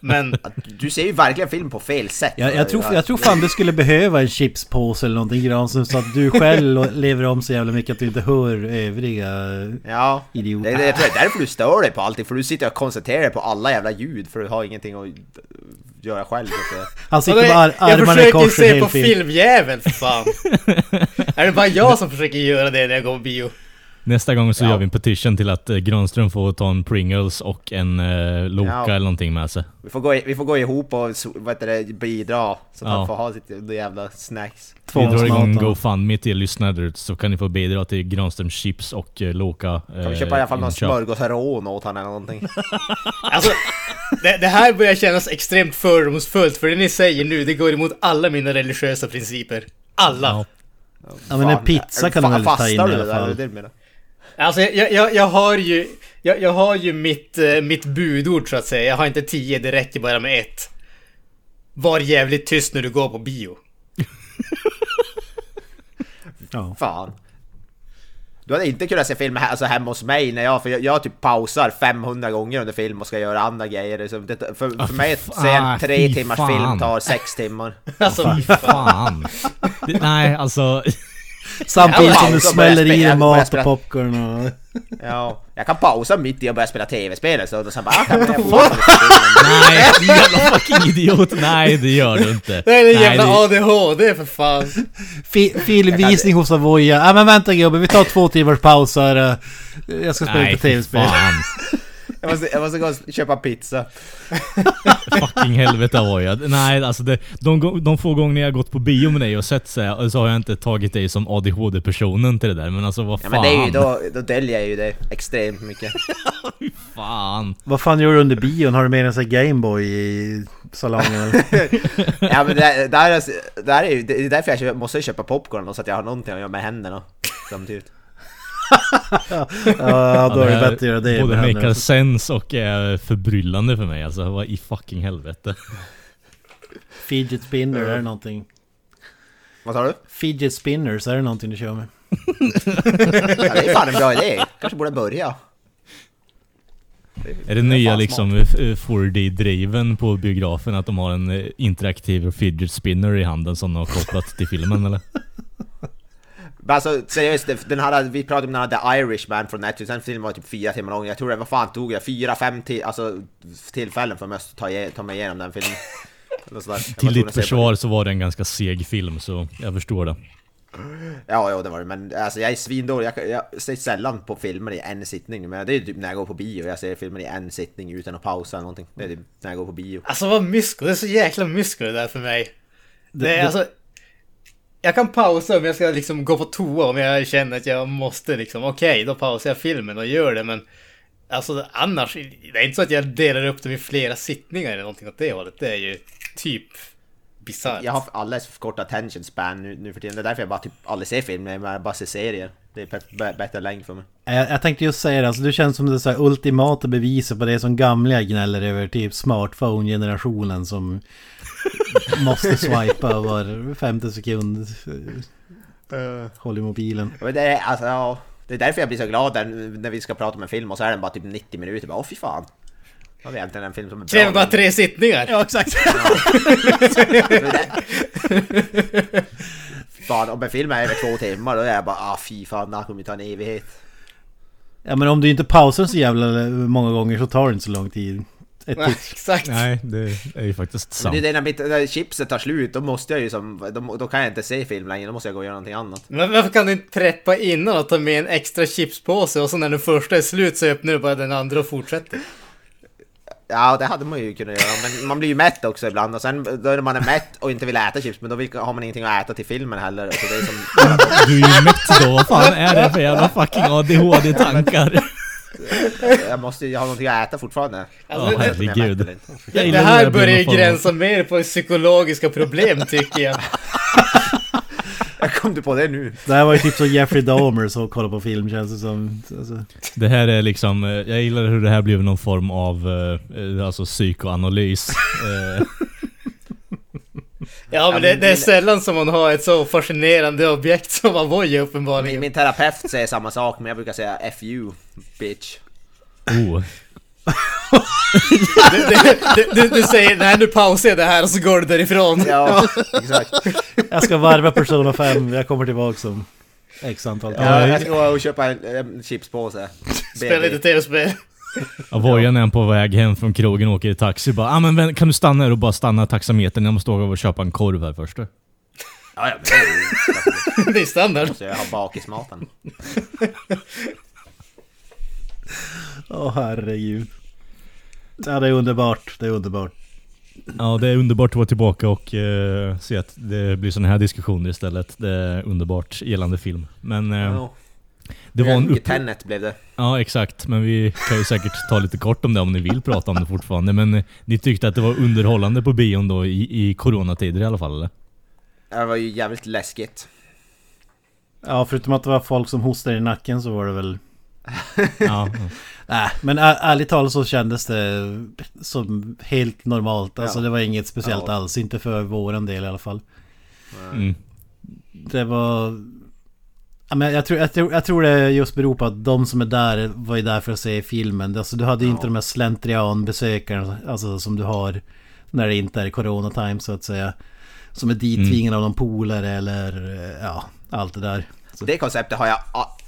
[SPEAKER 4] Men
[SPEAKER 2] Du ser ju verkligen film på fel sätt.
[SPEAKER 3] Jag, jag, tror, jag tror fan du skulle behöva en chipspåse eller någonting Granström så att du (laughs) själv lever om så jävla mycket att du inte hör övriga
[SPEAKER 2] Ja, det,
[SPEAKER 3] idioter.
[SPEAKER 2] det, jag tror det är därför du stör dig på allting, för du sitter och koncentrerar dig på alla jävla ljud för du har ingenting att göra själv. Så att, (laughs)
[SPEAKER 3] Han sitter
[SPEAKER 4] jag,
[SPEAKER 3] med ar-
[SPEAKER 4] jag
[SPEAKER 3] armarna i
[SPEAKER 4] försöker
[SPEAKER 3] kors en
[SPEAKER 4] se
[SPEAKER 3] hel
[SPEAKER 4] på
[SPEAKER 3] film.
[SPEAKER 4] filmjäveln för fan. (laughs) är det bara jag som försöker göra det när jag går på bio?
[SPEAKER 1] Nästa gång så
[SPEAKER 2] Ja.
[SPEAKER 1] gör vi en petition till att eh, Granström får ta en Pringles och en eh, Loka
[SPEAKER 2] Ja.
[SPEAKER 1] eller någonting med sig.
[SPEAKER 2] Vi får gå, i- vi får gå ihop och vad heter det, bidra så att
[SPEAKER 1] Ja.
[SPEAKER 2] han får ha sitt jävla snacks.
[SPEAKER 1] Vi drar igång. GoFundMe till lyssnare där ute, så kan ni få bidra till Granströms chips och eh, Loka.
[SPEAKER 2] Kan vi köpa i alla fall någon smörgåsrån åt honom eller någonting? (laughs)
[SPEAKER 4] Alltså, det, det här börjar kännas extremt fördomsfullt för det ni säger nu, det går emot alla mina religiösa principer. Alla!
[SPEAKER 1] Ja.
[SPEAKER 3] Ja men en pizza
[SPEAKER 2] är-
[SPEAKER 3] kan du väl ta
[SPEAKER 2] fastar
[SPEAKER 3] in i
[SPEAKER 2] du
[SPEAKER 3] alla
[SPEAKER 2] där? Är det
[SPEAKER 3] fall.
[SPEAKER 2] det du menar?
[SPEAKER 4] Alltså jag, jag, jag har ju, jag, jag har ju mitt, eh, mitt budord så att säga. Jag har inte tio, det räcker bara med ett. Var jävligt tyst när du går på bio. (laughs)
[SPEAKER 3] Ja.
[SPEAKER 2] Fan. Du hade inte kunnat se film här, alltså hemma hos mig när jag, för jag, jag typ pausar 500 gånger under film och ska göra andra grejer. liksom. Det, för,
[SPEAKER 1] Ah,
[SPEAKER 2] för mig
[SPEAKER 1] fy
[SPEAKER 2] att se en
[SPEAKER 1] fan,
[SPEAKER 2] tre
[SPEAKER 1] fy
[SPEAKER 2] timmars
[SPEAKER 1] fan.
[SPEAKER 2] film tar sex timmar.
[SPEAKER 4] Alltså,
[SPEAKER 1] Fan! Det, nej, alltså...
[SPEAKER 3] Samtidigt som du smäller i dig mat och popcorn och...
[SPEAKER 2] Ja, jag kan pausa mitt i och börja spela tv-spel så och sen bara ah, kan jag. (laughs)
[SPEAKER 1] Nej, din jävla fucking idiot! Nej, det gör du inte.
[SPEAKER 4] det är en
[SPEAKER 1] Nej,
[SPEAKER 4] jävla
[SPEAKER 1] det-
[SPEAKER 4] ADHD för fan.
[SPEAKER 3] Fi- Filmvisning hos Avoya. Ja men vänta gubben, vi tar två timmars paus här. Jag ska spela
[SPEAKER 1] Nej,
[SPEAKER 3] lite tv-spel.
[SPEAKER 2] Jag måste, jag måste gå och köpa pizza. (laughs)
[SPEAKER 1] Fucking helvete var jag. Nej, alltså det, de, de få gånger jag gått på bio med dig och sett så, här, så har jag inte tagit dig som ADHD-personen till det där. Men alltså vad
[SPEAKER 2] Ja
[SPEAKER 1] fan.
[SPEAKER 2] men det är ju då, då döljer jag ju det extremt mycket. (laughs)
[SPEAKER 1] Fan.
[SPEAKER 3] Vad fan gör du under bion? Har du med en sån Gameboy i salongen eller? (laughs)
[SPEAKER 2] Ja men det, där, är, där är det är därför jag måste köpa popcorn så att jag har någonting att göra med händerna samtidigt.
[SPEAKER 3] Ja, då är det bättre att göra det
[SPEAKER 1] Både
[SPEAKER 3] händerna.
[SPEAKER 1] sense och är förbryllande för mig. Alltså vad i fucking helvete.
[SPEAKER 3] Fidget spinner, är det någonting?
[SPEAKER 2] Vad sa du?
[SPEAKER 3] Fidget spinners, är det någonting du kör med? (laughs)
[SPEAKER 2] Ja, det är fan en bra idé. Kanske borde börja.
[SPEAKER 1] Är det nya liksom eh, 4D-driven på biografen att de har en eh, interaktiv fidget spinner i handen som de har kopplat till filmen eller?
[SPEAKER 2] Men alltså seriöst, den här, vi pratade om den här The Irishman från Netflix, den filmen var typ fyra timmar lång. Jag tror det, vad fan tog jag? Fyra, fem till, alltså, tillfällen för mig att ta, ta mig igenom den filmen. (laughs)
[SPEAKER 1] Till ditt försvar så var det en ganska seg film så jag förstår det.
[SPEAKER 2] Ja, ja det var det, men alltså jag är svindålig. Jag, jag ser sällan på filmer i en sittning, men det är typ när jag går på bio. Jag ser filmer i en sittning utan att pausa eller någonting. Det är typ när jag går på bio.
[SPEAKER 4] Alltså vad mysko, det är så jäkla mysko det där för mig. Det,
[SPEAKER 3] det-
[SPEAKER 4] alltså... Jag kan pausa om jag ska liksom gå på toa om jag känner att jag måste liksom. Okej, då pausar jag filmen och gör det men... Alltså annars, det är inte så att jag delar upp dem i flera sittningar eller någonting åt det hållet. Det är ju typ bisarrt.
[SPEAKER 2] Jag har alldeles för kort attention span nu, nu för tiden. Det är därför jag bara typ aldrig ser filmer, jag bara ser serier. Det är bä- bä- bättre längd för mig.
[SPEAKER 3] Jag, jag tänkte just säga det, alltså, du känns som det så här ultimata beviset på det som gamla gnäller över typ smartphone-generationen som måste swipa var femte sekund. Uh. Håll i mobilen.
[SPEAKER 2] Men det är, alltså, ja, det är därför jag blir så glad när, när vi ska prata om en film och så är den bara typ 90 minuter. Bara, Åh fy fan. Då har vi äntligen en film som är bra.
[SPEAKER 4] Kräver bara tre sittningar.
[SPEAKER 3] Ja, exakt.
[SPEAKER 2] Fan, om en film är över två timmar då är jag bara ah fy fan, det här kommer ju ta en evighet.
[SPEAKER 3] Ja men om du inte pausar så jävla många gånger så tar det inte så lång tid. Ett
[SPEAKER 4] Nej,
[SPEAKER 3] tips.
[SPEAKER 4] exakt.
[SPEAKER 1] Nej, det är ju faktiskt
[SPEAKER 2] Men
[SPEAKER 1] sant.
[SPEAKER 2] det är när, mitt, när chipset tar slut, då måste jag ju som, då, då kan jag inte se film längre, då måste jag gå och göra någonting annat.
[SPEAKER 4] Men varför kan du inte preppa innan och ta med en extra chipspåse och så när den första är slut så öppnar du bara den andra och fortsätter?
[SPEAKER 2] Ja, det hade man ju kunnat göra, men man blir ju mätt också ibland och sen då är man är mätt och inte vill äta chips, men då vill, har man ingenting att äta till filmen heller. Så det är som,
[SPEAKER 1] Du är ju mätt då, vad fan är det för jävla fucking ADHD-tankar?
[SPEAKER 2] Jag måste ju ha någonting att äta fortfarande.
[SPEAKER 4] Alltså, det-
[SPEAKER 2] mätt
[SPEAKER 1] herregud.
[SPEAKER 4] Det
[SPEAKER 1] gillar
[SPEAKER 4] här börjar ju gränsa mer på psykologiska problem tycker jag. (laughs)
[SPEAKER 2] Jag kom du på det nu?
[SPEAKER 3] Det här var ju typ så Jeffrey Dahmer så kolla på film känns det som. Alltså,
[SPEAKER 1] Det här är liksom, eh, jag gillar hur det här blev någon form av eh, eh, alltså psykoanalys. (laughs)
[SPEAKER 4] Ja men det, det är sällan som man har ett så fascinerande objekt som Avoya
[SPEAKER 2] Min,
[SPEAKER 4] uppenbarligen.
[SPEAKER 2] min terapeut säger samma sak, men jag brukar säga FU, bitch.
[SPEAKER 1] oh. (laughs)
[SPEAKER 4] Du, du, du, du säger nej nu pausar jag det här och så går du därifrån.
[SPEAKER 2] Ja, (laughs) exakt.
[SPEAKER 3] jag ska varva Persona 5, jag kommer tillbaka om X antal
[SPEAKER 2] Ja, jag ska gå och köpa en, en chipspåse.
[SPEAKER 4] Spela lite tv-spel.
[SPEAKER 1] Avoya när han på väg hem från krogen åker i taxi bara ah, men vän, kan du stanna här och bara stanna taxametern? Jag måste åka och köpa en korv här först.
[SPEAKER 2] Ja, ja, men det är. (laughs)
[SPEAKER 4] Det är standard.
[SPEAKER 2] Så jag har bakismaten.
[SPEAKER 3] Åh herregud. Ja det är underbart, det är underbart.
[SPEAKER 1] Ja, det är underbart att vara tillbaka och eh, se att det blir sådana här diskussioner istället. Det är underbart gällande film. Men eh,
[SPEAKER 2] Ja.
[SPEAKER 1] Det var en upp...
[SPEAKER 2] Tenet blev det.
[SPEAKER 1] Ja, exakt. Men vi kan ju säkert ta lite kort om det om ni vill prata om det fortfarande. Men eh, ni tyckte att det var underhållande på bion då i, i coronatider i alla fall, eller?
[SPEAKER 2] Det var ju jävligt läskigt.
[SPEAKER 3] Ja förutom att det var folk som hostade i nacken så var det väl... (laughs)
[SPEAKER 1] Ja.
[SPEAKER 3] Nej men ärligt talat så kändes det som helt normalt. Alltså
[SPEAKER 2] Ja.
[SPEAKER 3] det var inget speciellt
[SPEAKER 2] Ja.
[SPEAKER 3] alls. Inte för våran del i alla fall.
[SPEAKER 1] Mm.
[SPEAKER 3] Det var... Ja, men jag, tror, jag, tror, jag tror det just beror på att de som är där var ju där för att se filmen. Alltså, du hade ju
[SPEAKER 2] Ja.
[SPEAKER 3] inte de här slentrianbesökarna alltså, som du har när det inte är corona time så att säga. Som är dittvingade av någon polare eller ja, allt det där. Så,
[SPEAKER 2] Det konceptet har jag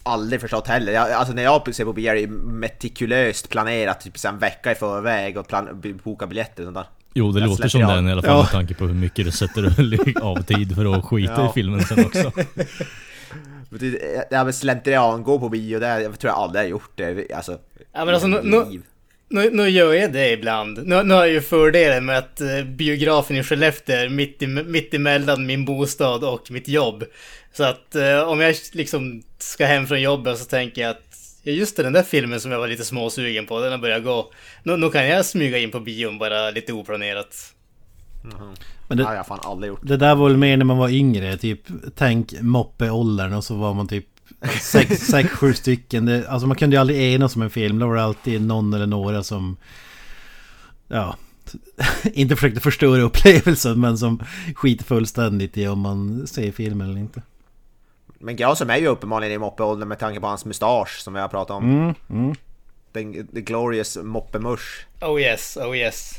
[SPEAKER 2] aldrig förstått heller. Jag, alltså när jag ser på bio är det metikulöst planerat typ så en vecka i förväg och plan, boka biljetter och sånt där.
[SPEAKER 1] Jo, det
[SPEAKER 2] Jag
[SPEAKER 1] låter som
[SPEAKER 2] släpper
[SPEAKER 1] den
[SPEAKER 2] av.
[SPEAKER 1] i alla fall
[SPEAKER 3] Ja.
[SPEAKER 1] med tanke på hur mycket du sätter av tid för att skita
[SPEAKER 2] Ja.
[SPEAKER 1] i filmen sen också. (laughs)
[SPEAKER 2] Det- här med slentrian, gå på bio, det jag tror jag aldrig har gjort det. Alltså,
[SPEAKER 4] Ja, men alltså, nu- nu-. Nu, gör jag det ibland. Nu, nu har jag ju fördelen med att eh, biografen i Skellefteå är mitt, i, mitt emellan min bostad och mitt jobb. Så att eh, om jag liksom ska hem från jobbet så tänker jag att ja, just det, den där filmen som jag var lite småsugen på, den har börjat gå. Nu, nu kan jag smyga in på bion bara lite oplanerat.
[SPEAKER 3] Men
[SPEAKER 2] Det
[SPEAKER 3] det,
[SPEAKER 2] har jag fan aldrig gjort.
[SPEAKER 3] det där var väl mer när man var yngre. Typ tänk moppeåldern och så var man typ sex, (laughs) sex sju stycken. Det, alltså man kunde ju aldrig enas om en film. Då var det alltid någon eller några som... Ja... (laughs) inte försökte förstöra upplevelsen men som skiter fullständigt i om man ser filmen eller inte.
[SPEAKER 2] Men Grausen är ju uppenbarligen i moppeåldern med tanke på hans mustasch som vi har pratat om.
[SPEAKER 3] Mm, mm.
[SPEAKER 2] Den, the glorious moppemusch.
[SPEAKER 4] Oh yes, oh yes.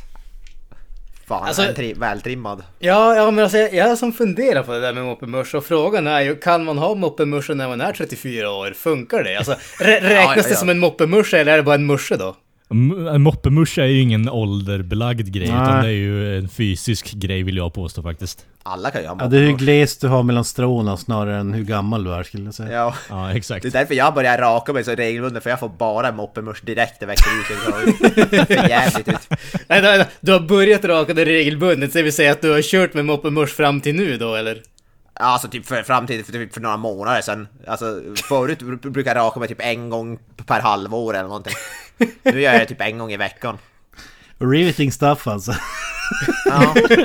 [SPEAKER 2] Fan,
[SPEAKER 4] Alltså-
[SPEAKER 2] en tri- vältrimmad.
[SPEAKER 4] Ja, ja men alltså jag, jag som funderar på det där med moppemusch och frågan är ju, kan man ha moppemusche när man är 34 år? Funkar det? Alltså, rä- (laughs) räknas
[SPEAKER 2] ja,
[SPEAKER 4] det
[SPEAKER 2] ja.
[SPEAKER 4] som en moppemusche eller är det bara en musche då?
[SPEAKER 1] En moppemuscha är ju ingen ålderbelagd grej,
[SPEAKER 3] Nej.
[SPEAKER 1] utan det är ju en fysisk grej vill jag påstå faktiskt.
[SPEAKER 2] Alla kan ju ha
[SPEAKER 3] Ja, det är hur glest du har mellan stråna snarare än hur gammal du är skulle jag säga.
[SPEAKER 2] Ja,
[SPEAKER 1] Ja, exakt.
[SPEAKER 2] det är därför jag börjar raka mig så regelbundet för jag får bara moppemusch direkt det växer ut. Det jävligt ut.
[SPEAKER 4] Nej, nej, nej, du har börjat raka dig regelbundet, så det vill säga att du har kört med moppemusch fram till nu då, eller?
[SPEAKER 2] Alltså typ för, fram till för, typ för några månader sedan. Alltså förut br- brukar jag raka mig typ en gång per halvår eller någonting. Nu gör jag det typ en gång i veckan.
[SPEAKER 3] Riveting stuff alltså.
[SPEAKER 2] Ja. (laughs)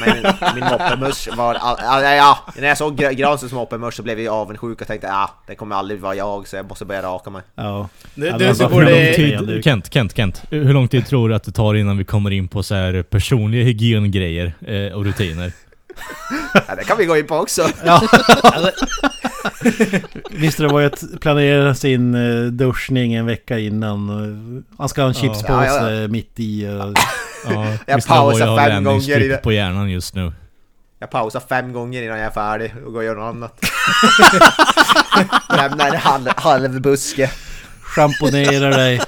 [SPEAKER 2] Men min moppemusch var... Ja, ja, när jag såg Gra- Granströms moppemusch så blev jag avundsjuk och tänkte ja, det kommer aldrig vara jag så jag måste börja raka mig.
[SPEAKER 3] Ja.
[SPEAKER 4] Du,
[SPEAKER 3] Ja,
[SPEAKER 4] du,
[SPEAKER 3] alltså,
[SPEAKER 1] lång
[SPEAKER 4] borde...
[SPEAKER 3] Ja,
[SPEAKER 1] tid, Kent, Kent, Kent. Hur lång tid tror du att det tar innan vi kommer in på så här personliga hygiengrejer eh, och rutiner?
[SPEAKER 2] Ja, det kan vi gå in på också. (laughs)
[SPEAKER 3] Visst det var ju att planera sin eh, duschning en vecka innan. Han ska ha en
[SPEAKER 1] Ja.
[SPEAKER 3] chipspåse
[SPEAKER 2] Ja, ja,
[SPEAKER 3] mitt i. Och,
[SPEAKER 1] Ja,
[SPEAKER 2] Jag pausar fem gånger i det.
[SPEAKER 1] på hjärnan just nu.
[SPEAKER 2] Jag pausar fem gånger innan jag är färdig och går och gör något annat. (laughs) Lämnar en halv, halv buske.
[SPEAKER 3] schamponerar dig.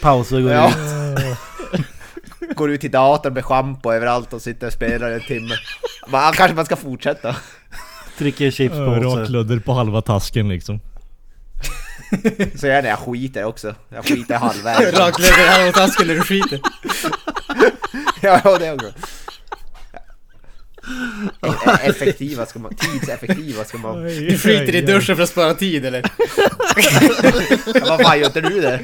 [SPEAKER 3] Pausar och går
[SPEAKER 2] Ja.
[SPEAKER 3] ut. (laughs)
[SPEAKER 2] Går ut till datorn med schampo överallt och sitter och spelar en timme. Man, kanske man ska fortsätta.
[SPEAKER 3] Dricker en chipspåse.
[SPEAKER 1] Rakludder på halva tasken liksom. (laughs)
[SPEAKER 2] Så jag när jag skiter också. Jag skiter halvvägs.
[SPEAKER 4] Raklöver här mot tasken när du skiter. (laughs)
[SPEAKER 2] Ja, ja, det också. (laughs) Effektiva ska man, tidseffektiva ska man...
[SPEAKER 4] Du skiter i duschen för att spara tid, eller?
[SPEAKER 2] Ja, vad fan gör inte du det?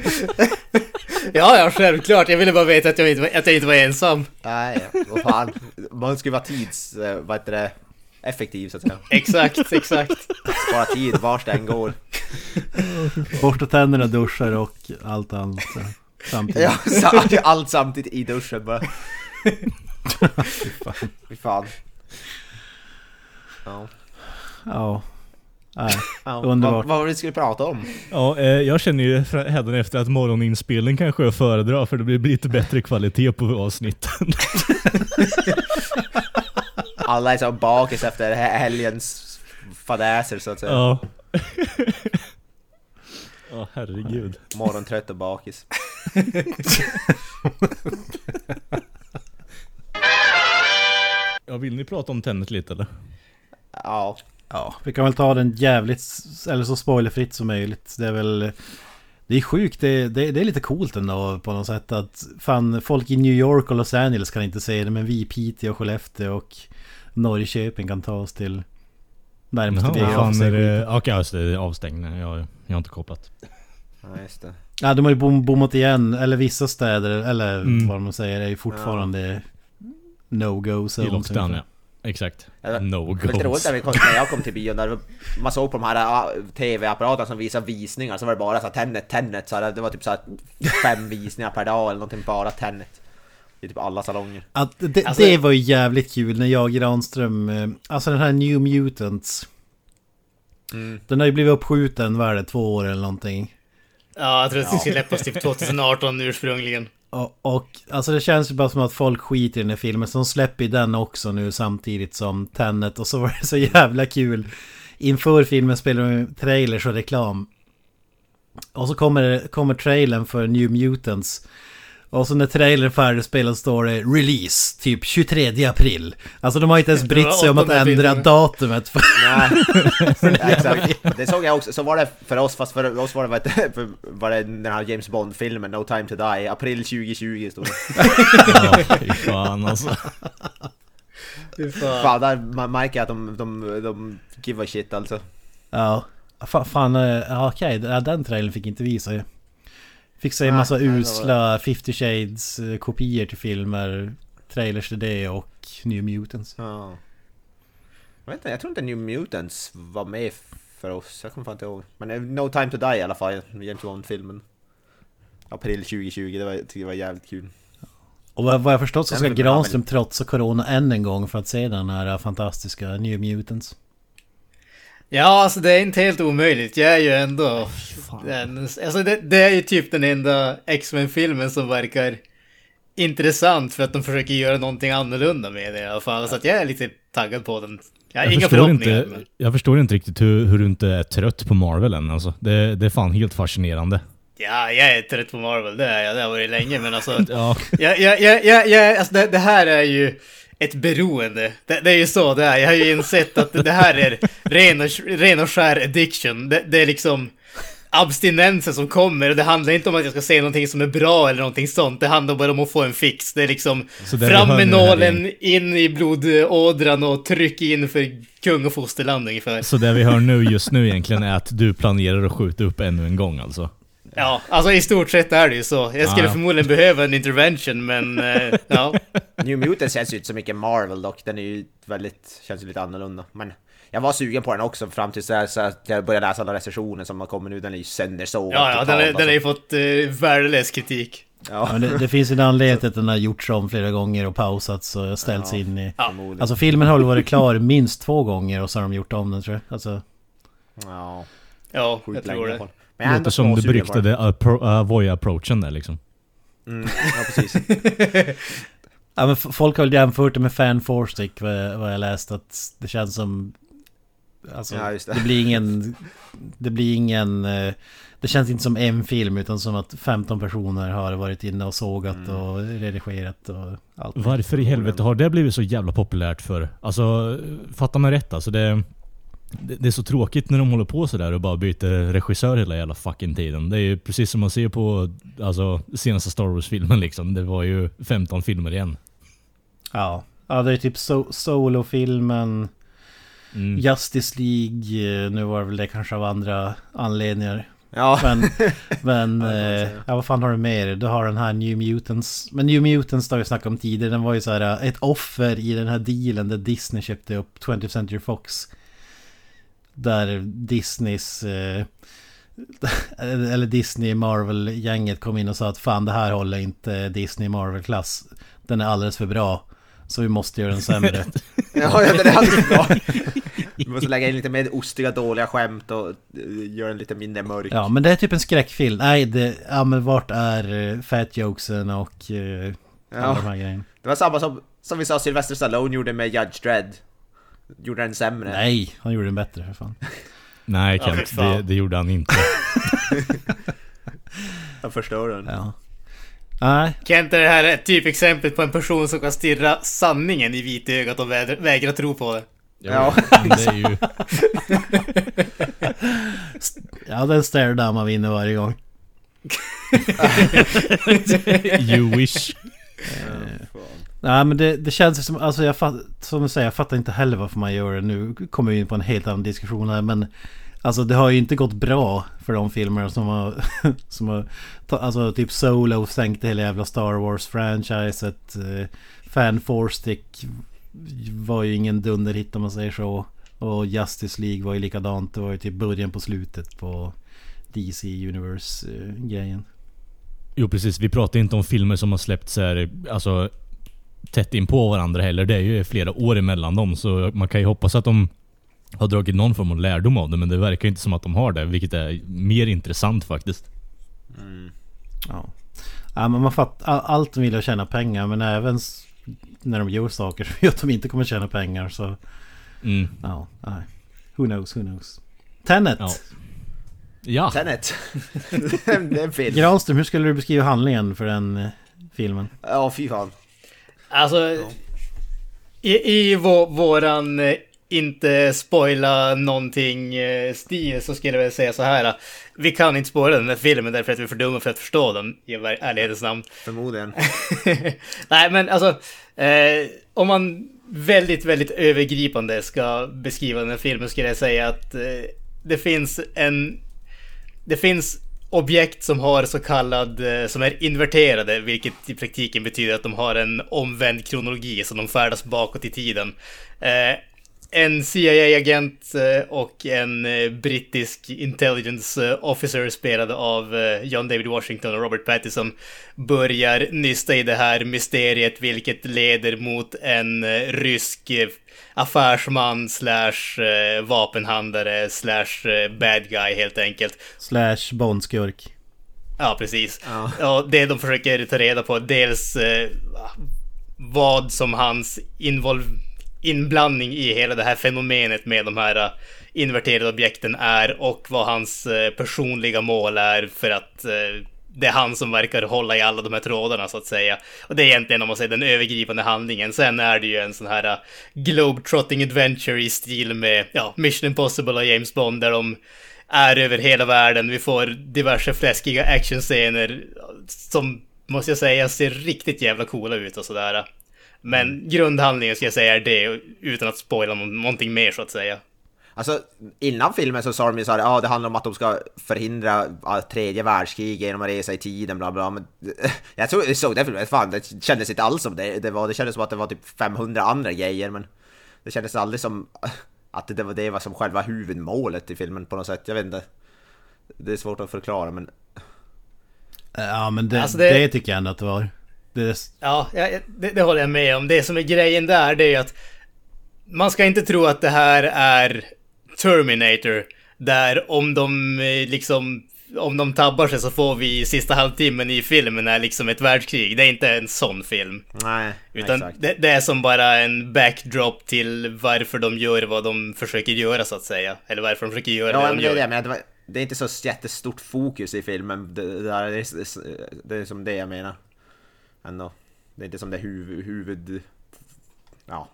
[SPEAKER 4] Ja, ja, självklart. Jag ville bara veta att jag inte var, att jag inte var ensam.
[SPEAKER 2] Nej, vad fan. Man ska ju vara tids... eh, Vad heter det? Effektiv så att säga. (laughs)
[SPEAKER 4] Exakt, exakt.
[SPEAKER 2] Spara tid vars det än går.
[SPEAKER 3] Borsta tänderna, duschar och allt annat. Samtidigt.
[SPEAKER 2] Ja, så, allt samtidigt i duschen bara. Fy fan. Ja.
[SPEAKER 3] Ja. Nej.
[SPEAKER 2] Ja,
[SPEAKER 3] Underbart.
[SPEAKER 2] Vad, vad var det vi skulle prata om?
[SPEAKER 1] Ja, eh, jag känner ju efter att morgoninspelning kanske jag föredrar för det blir lite bättre kvalitet på avsnitten. (laughs)
[SPEAKER 2] Alla är så bakis efter he- helgens fadäser så att säga.
[SPEAKER 1] Ja. (laughs) Ja, herregud.
[SPEAKER 2] Morgontrött och bakis. (laughs)
[SPEAKER 1] Ja, vill ni prata om Tenet lite eller?
[SPEAKER 2] Ja.
[SPEAKER 3] Ja, vi kan väl ta den jävligt, eller så spoilerfritt som möjligt. Det är väl... Det är sjukt, det, det, det är lite coolt ändå på något sätt att fan folk i New York och Los Angeles kan inte se det men vi i Piteå och Skellefteå och Norrköping kan ta oss till närmaste
[SPEAKER 1] Jaha, vad fan är det? Okej, just det. är Avstängning. Jag, jag har inte kopplat.
[SPEAKER 2] ja, just det.
[SPEAKER 3] Ja, de har ju bom, bommat igen, eller vissa städer, eller
[SPEAKER 1] Mm.
[SPEAKER 3] vad man säger, är ju fortfarande no-go
[SPEAKER 1] I
[SPEAKER 3] zones
[SPEAKER 1] lockdown
[SPEAKER 3] ungefär.
[SPEAKER 1] ja. Exakt.
[SPEAKER 2] Ja,
[SPEAKER 1] No
[SPEAKER 2] Det var lite roligt när, vi kom, när jag kom till bion, där man såg på de här TV-apparaterna som visar visningar, så var det bara så här, Tenet, Tenet, så här, det var typ så här, fem visningar per dag eller någonting, bara Tenet. I typ alla salonger.
[SPEAKER 3] Att det,
[SPEAKER 4] Alltså-
[SPEAKER 3] det var ju jävligt kul när jag Granström, eh, alltså den här New Mutants.
[SPEAKER 2] Mm.
[SPEAKER 3] Den har ju blivit uppskjuten, vad är det, två år eller någonting.
[SPEAKER 4] Ja, jag tror att det skulle släppas typ 2018 ursprungligen.
[SPEAKER 3] Och, och alltså det känns ju bara som att folk skiter i den här filmen. Så de släpper ju den också nu samtidigt som Tenet. Och så var det så jävla kul. Inför filmen spelar de trailers och reklam. Och så kommer, kommer trailern för New Mutants. Och så när trailern är färdigspelad står det Release, typ 23 april. Alltså de har inte ens brytt sig om att ändra
[SPEAKER 4] filmen.
[SPEAKER 3] datumet. För,
[SPEAKER 2] Nej, (laughs) ja, exakt. Det såg jag också, så var det för oss, fast för oss var det, heter- (laughs) för, var det den här James Bond-filmen No Time To Die, april 2020 stod det. (laughs)
[SPEAKER 1] Ja, fy fan alltså.
[SPEAKER 4] Fy fan.
[SPEAKER 2] Fan, där man märker att de, de, de give a shit alltså.
[SPEAKER 3] ja, fan, fan eh, okej, ja, den trailern fick inte visa ju. Fick se en massa usla 50 Shades eh, kopior till filmer, trailers till det och New Mutants.
[SPEAKER 2] Ja. Jag, vet inte, jag tror inte New Mutants var med för oss, jag kommer fan inte ihåg. Men eh, No Time To Die i alla fall, James Bond-filmen. April 2020, det var, jag det var jävligt kul.
[SPEAKER 3] Och vad, jag förstått så ska Granström trotsa Corona än en gång för att se den här fantastiska New Mutants.
[SPEAKER 4] Ja, alltså det är inte helt omöjligt. Jag är ju ändå... Den, alltså det, det är ju typ den enda X-Men-filmen som verkar intressant för att de försöker göra någonting annorlunda med det i alla fall. Så att jag är lite taggad på den. Jag har
[SPEAKER 1] Jag
[SPEAKER 4] inga
[SPEAKER 1] förstår,
[SPEAKER 4] förhoppningar.
[SPEAKER 1] inte, jag förstår inte riktigt hur, hur du inte är trött på Marvel än alltså. Det, det är fan helt fascinerande.
[SPEAKER 4] Ja, jag är trött på Marvel, det är jag. Det har varit länge, men alltså... (laughs)
[SPEAKER 1] Ja.
[SPEAKER 4] jag, jag, jag, jag, alltså det, det här är ju ett beroende. Det, det är ju så det är. Jag har ju insett att det här är ren och, ren och skär addiction. Det, det är liksom abstinensen som kommer och det handlar inte om att jag ska se någonting som är bra eller någonting sånt. Det handlar bara om att få en fix. Det är liksom fram med nålen, in i blodådran och tryck in för kung och fosterland ungefär.
[SPEAKER 1] Så det vi hör nu just nu egentligen är att du planerar att skjuta upp ännu en gång alltså.
[SPEAKER 4] Ja, alltså i stort sett är det ju så. Jag skulle
[SPEAKER 1] Ja, ja.
[SPEAKER 4] förmodligen behöva en intervention, men eh, ja.
[SPEAKER 2] New Mutants känns ju inte så mycket Marvel dock, den är ju väldigt, känns ju lite annorlunda. Men jag var sugen på den också fram tills så så att jag började läsa alla recensioner som har kommit nu, den är ju söndersågad
[SPEAKER 4] Ja, ja, den, är, den har ju
[SPEAKER 2] alltså.
[SPEAKER 4] fått uh, värdelös kritik.
[SPEAKER 2] Ja,
[SPEAKER 3] Ja, men det, det finns en anledning till att den har gjorts om flera gånger och pausats och ställts
[SPEAKER 2] Ja.
[SPEAKER 3] in i...
[SPEAKER 2] förmodligen.
[SPEAKER 3] Alltså filmen har väl varit klar minst två gånger och så har de gjort om den tror jag. Alltså,
[SPEAKER 2] ja,
[SPEAKER 4] Ja, jag tror det.
[SPEAKER 2] Men
[SPEAKER 1] Låter som det beryktade appro- Avoya-approachen där liksom.
[SPEAKER 2] Mm, ja, precis. (laughs)
[SPEAKER 3] ja men folk har väl jämfört det med Fan Forstick vad, vad jag läst att det känns som... Alltså,
[SPEAKER 2] Ja, just det.
[SPEAKER 3] det. blir ingen... Det blir ingen... eh, Det känns inte som en film utan som att 15 personer har varit inne och sågat
[SPEAKER 2] Mm.
[SPEAKER 3] och redigerat och allt.
[SPEAKER 1] Varför i helvete har det blivit så jävla populärt för? Alltså, fatta mig rätt alltså. Det, det, det är så tråkigt när de håller på sådär och bara byter regissör hela jävla fucking tiden. Det är ju precis som man ser på alltså, senaste Star Wars-filmen liksom. Det var ju 15 filmer igen.
[SPEAKER 3] Ja. Ja, det är typ so Solo-filmen,
[SPEAKER 1] Mm.
[SPEAKER 3] Justice League, eh, nu var det väl det kanske av andra anledningar.
[SPEAKER 2] Ja,
[SPEAKER 3] Men, (laughs) men eh, ja, vad fan har du mer? Du har den här New Mutants. Men New Mutants har vi snackat om tidigare. Den var ju så här eh, ett offer i den här dealen där Disney köpte upp 20th Century Fox. Där Disneys... Eh, (laughs) eller Disney Marvel-gänget kom in och sa att fan det här håller inte Disney Marvel-klass. Den är alldeles för bra. Så vi måste göra den sämre. (laughs)
[SPEAKER 2] ja, ja, den är alldeles bra. (laughs) Vi måste lägga in lite mer ostiga dåliga skämt och eh, göra den lite mindre mörk.
[SPEAKER 3] Ja, men det är typ en skräckfilm. Nej, det, ja men vart är uh, fat jokesen och uh, alla
[SPEAKER 2] Ja.
[SPEAKER 3] de här grejerna?
[SPEAKER 2] Det var samma som, som vi sa Sylvester Stallone gjorde med Judge Dredd. Gjorde den sämre.
[SPEAKER 3] Nej, han gjorde den bättre för fan. (laughs)
[SPEAKER 1] Nej
[SPEAKER 4] Ja,
[SPEAKER 1] Kent,
[SPEAKER 4] fan.
[SPEAKER 1] det, det gjorde han inte. (laughs)
[SPEAKER 2] Jag förstår den.
[SPEAKER 3] Ja. Nej.
[SPEAKER 4] Kent, är det här ett typexempel på en person som kan stirra sanningen i vitögat och vä- vägra tro på det?
[SPEAKER 2] Ja. (laughs)
[SPEAKER 1] Det är ju...
[SPEAKER 3] Ja, den stare down man vinner varje gång.
[SPEAKER 1] You wish.
[SPEAKER 3] Nej men det, det känns som, alltså jag fatt, som du säger, jag fattar inte heller varför man gör det. Nu kommer vi in på en helt annan diskussion här men Alltså det har ju inte gått bra för de filmer som har, (laughs) som har Alltså typ Solo sänkte hela jävla Star Wars-franchiset. Eh, Fan Stick var ju ingen dunderhit om man säger så. Och Justice League var ju likadant. Det var ju typ början på slutet på DC Universe-grejen.
[SPEAKER 1] Eh, jo precis, vi pratar inte om filmer som har släppts här, alltså tätt in på varandra heller. Det är ju flera år emellan dem så man kan ju hoppas att de har dragit någon form av lärdom av det men det verkar inte som att de har det vilket är mer intressant faktiskt.
[SPEAKER 2] Mm.
[SPEAKER 3] Ja. ja men man fattar, allt vill att tjäna pengar men även när de gör saker så vet de inte kommer tjäna pengar så
[SPEAKER 1] Mm.
[SPEAKER 3] ja, nej. Who knows, who knows. Tenet!
[SPEAKER 1] Ja. Ja,
[SPEAKER 2] Tenet. (laughs) det är en film.
[SPEAKER 3] Granström, hur skulle du beskriva handlingen för den eh, filmen?
[SPEAKER 2] Ja, fy fan.
[SPEAKER 4] Alltså, i, i vå, våran eh, inte spoila någonting eh, stil så skulle jag väl säga så här. Vi kan inte spoila den här filmen därför att vi är för dumma för att förstå den i ärlighetens namn.
[SPEAKER 2] Förmodligen. (laughs)
[SPEAKER 4] Nej, men alltså, eh, om man väldigt, väldigt övergripande ska beskriva den här filmen skulle jag säga att eh, det finns en... Det finns objekt som har så kallad, eh, som är inverterade, vilket i praktiken betyder att de har en omvänd kronologi, så de färdas bakåt i tiden. Eh, en CIA-agent eh, och en eh, brittisk intelligence eh, officer spelade av John David Washington och Robert Pattinson börjar nysta i det här mysteriet vilket leder mot en rysk affärsman slash vapenhandlare slash bad guy helt enkelt.
[SPEAKER 3] Slash Bondskurk.
[SPEAKER 4] Ja, precis.
[SPEAKER 2] Ja.
[SPEAKER 4] Ja, det de försöker ta reda på, dels vad som hans involv inblandning i hela det här fenomenet med de här eh, inverterade objekten är och vad hans eh, personliga mål är för att eh, det är han som verkar hålla i alla de här trådarna så att säga. Och det är egentligen om man säger den övergripande handlingen. Sen är det ju en sån här uh, adventure i stil med ja, Mission Impossible och James Bond där de är över hela världen. Vi får diverse fläskiga actionscener som, måste jag säga, ser riktigt jävla coola ut och sådär. Men grundhandlingen ska jag säga är det, utan att spoila nå- någonting mer så att säga.
[SPEAKER 2] Alltså, innan filmen så sa de ju såhär, ja det handlar om att de ska förhindra tredje världskrig genom att resa i tiden, bla bla, men (laughs) jag tror jag såg den filmen, fan det kändes inte alls som det, det var, det kändes som att det var typ 500 andra grejer, men det kändes aldrig som (laughs) att det var det var som själva huvudmålet i filmen på något sätt, jag vet inte. Det är svårt att förklara, men
[SPEAKER 3] Ja men det,
[SPEAKER 4] Alltså
[SPEAKER 3] det...
[SPEAKER 4] det-
[SPEAKER 3] tycker jag ändå att det var. Det,
[SPEAKER 4] Ja, det, det håller jag med om. Det som är grejen där, det är ju att man ska inte tro att det här är Terminator, där om de eh, liksom om de tabbar sig så får vi sista halvtimmen i filmen är liksom ett världskrig. Det är inte en sån film.
[SPEAKER 2] nej,
[SPEAKER 4] Utan
[SPEAKER 2] exakt.
[SPEAKER 4] det, det är som bara en backdrop till varför de gör vad de försöker göra så att säga. Eller varför de försöker göra
[SPEAKER 2] Ja,
[SPEAKER 4] det de gör.
[SPEAKER 2] det, men det, var, det är inte så jättestort fokus i filmen, det, det, är, det är som det jag menar. Ändå. Det är inte som det huvud, huvud... Ja,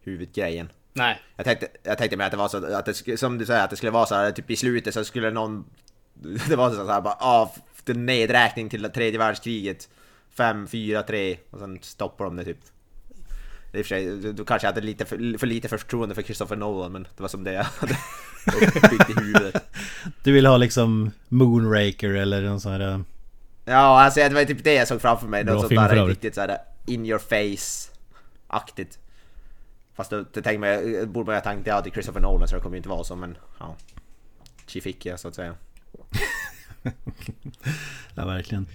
[SPEAKER 2] huvudgrejen.
[SPEAKER 4] Nej.
[SPEAKER 2] Jag tänkte, jag tänkte mig att det var så, att det, som du säger, att det skulle vara så här, typ i slutet så skulle någon... (laughs) Det var så här bara, ah, nedräkning till tredje världskriget. 5, 4, 3 och sen stoppar de det typ. I och för sig, du, kanske hade lite för, för lite förtroende för Christopher Nolan men det var som det jag hade (laughs) (laughs) uppbyggt i huvudet.
[SPEAKER 3] du vill ha liksom Moonraker eller någon sån här...
[SPEAKER 2] Ja, alltså det var typ det jag såg framför mig. Något sånt där riktigt såhär in your face-aktigt. Fast då, det tänkte man, borde man ha tänkt, ja det är Christopher Nolan så det kommer ju inte vara så men ja. Chi fick jag så att säga. (laughs)
[SPEAKER 3] Ja verkligen.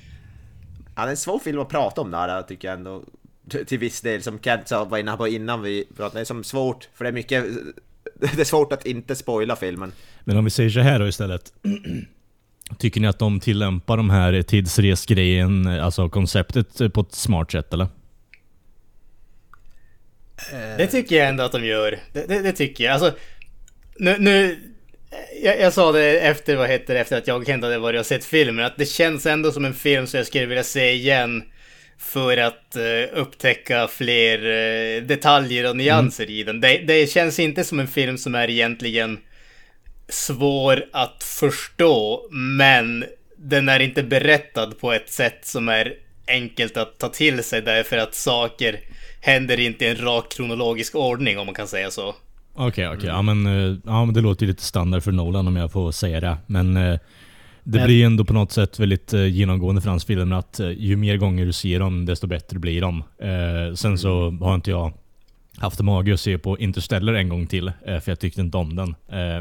[SPEAKER 2] Ja, det är en svår film att prata om där tycker jag ändå. Till till viss del, som Kent sa, var inne på innan vi pratade, det är som svårt, för det är mycket... (laughs) Det är svårt att inte spoila filmen.
[SPEAKER 1] Men om vi säger så här då istället. (clears throat) Tycker ni att de tillämpar de här tidsresgrejen, alltså konceptet på ett smart sätt eller?
[SPEAKER 4] Det tycker jag ändå att de gör. Det, det, det tycker jag. Alltså, nu... nu jag, jag sa det efter, vad heter det, efter att jag hade varit och sett filmen, att det känns ändå som en film som jag skulle vilja se igen. för att uh, upptäcka fler uh, detaljer och nyanser mm. i den. Det, det, känns inte som en film som är egentligen svår att förstå, men den är inte berättad på ett sätt som är enkelt att ta till sig därför att saker händer inte i en rak kronologisk ordning om man kan säga så.
[SPEAKER 1] Okej, okay, okej. Okay. Ja, men, eh, ja, men det låter ju lite standard för Nolan om jag får säga det. Men eh, det men... blir ändå på något sätt väldigt eh, genomgående för hans filmer att ju mer gånger du ser dem, desto bättre blir de. sen så har inte jag haft mage att se på Interstellar en gång till, för jag tyckte inte om den.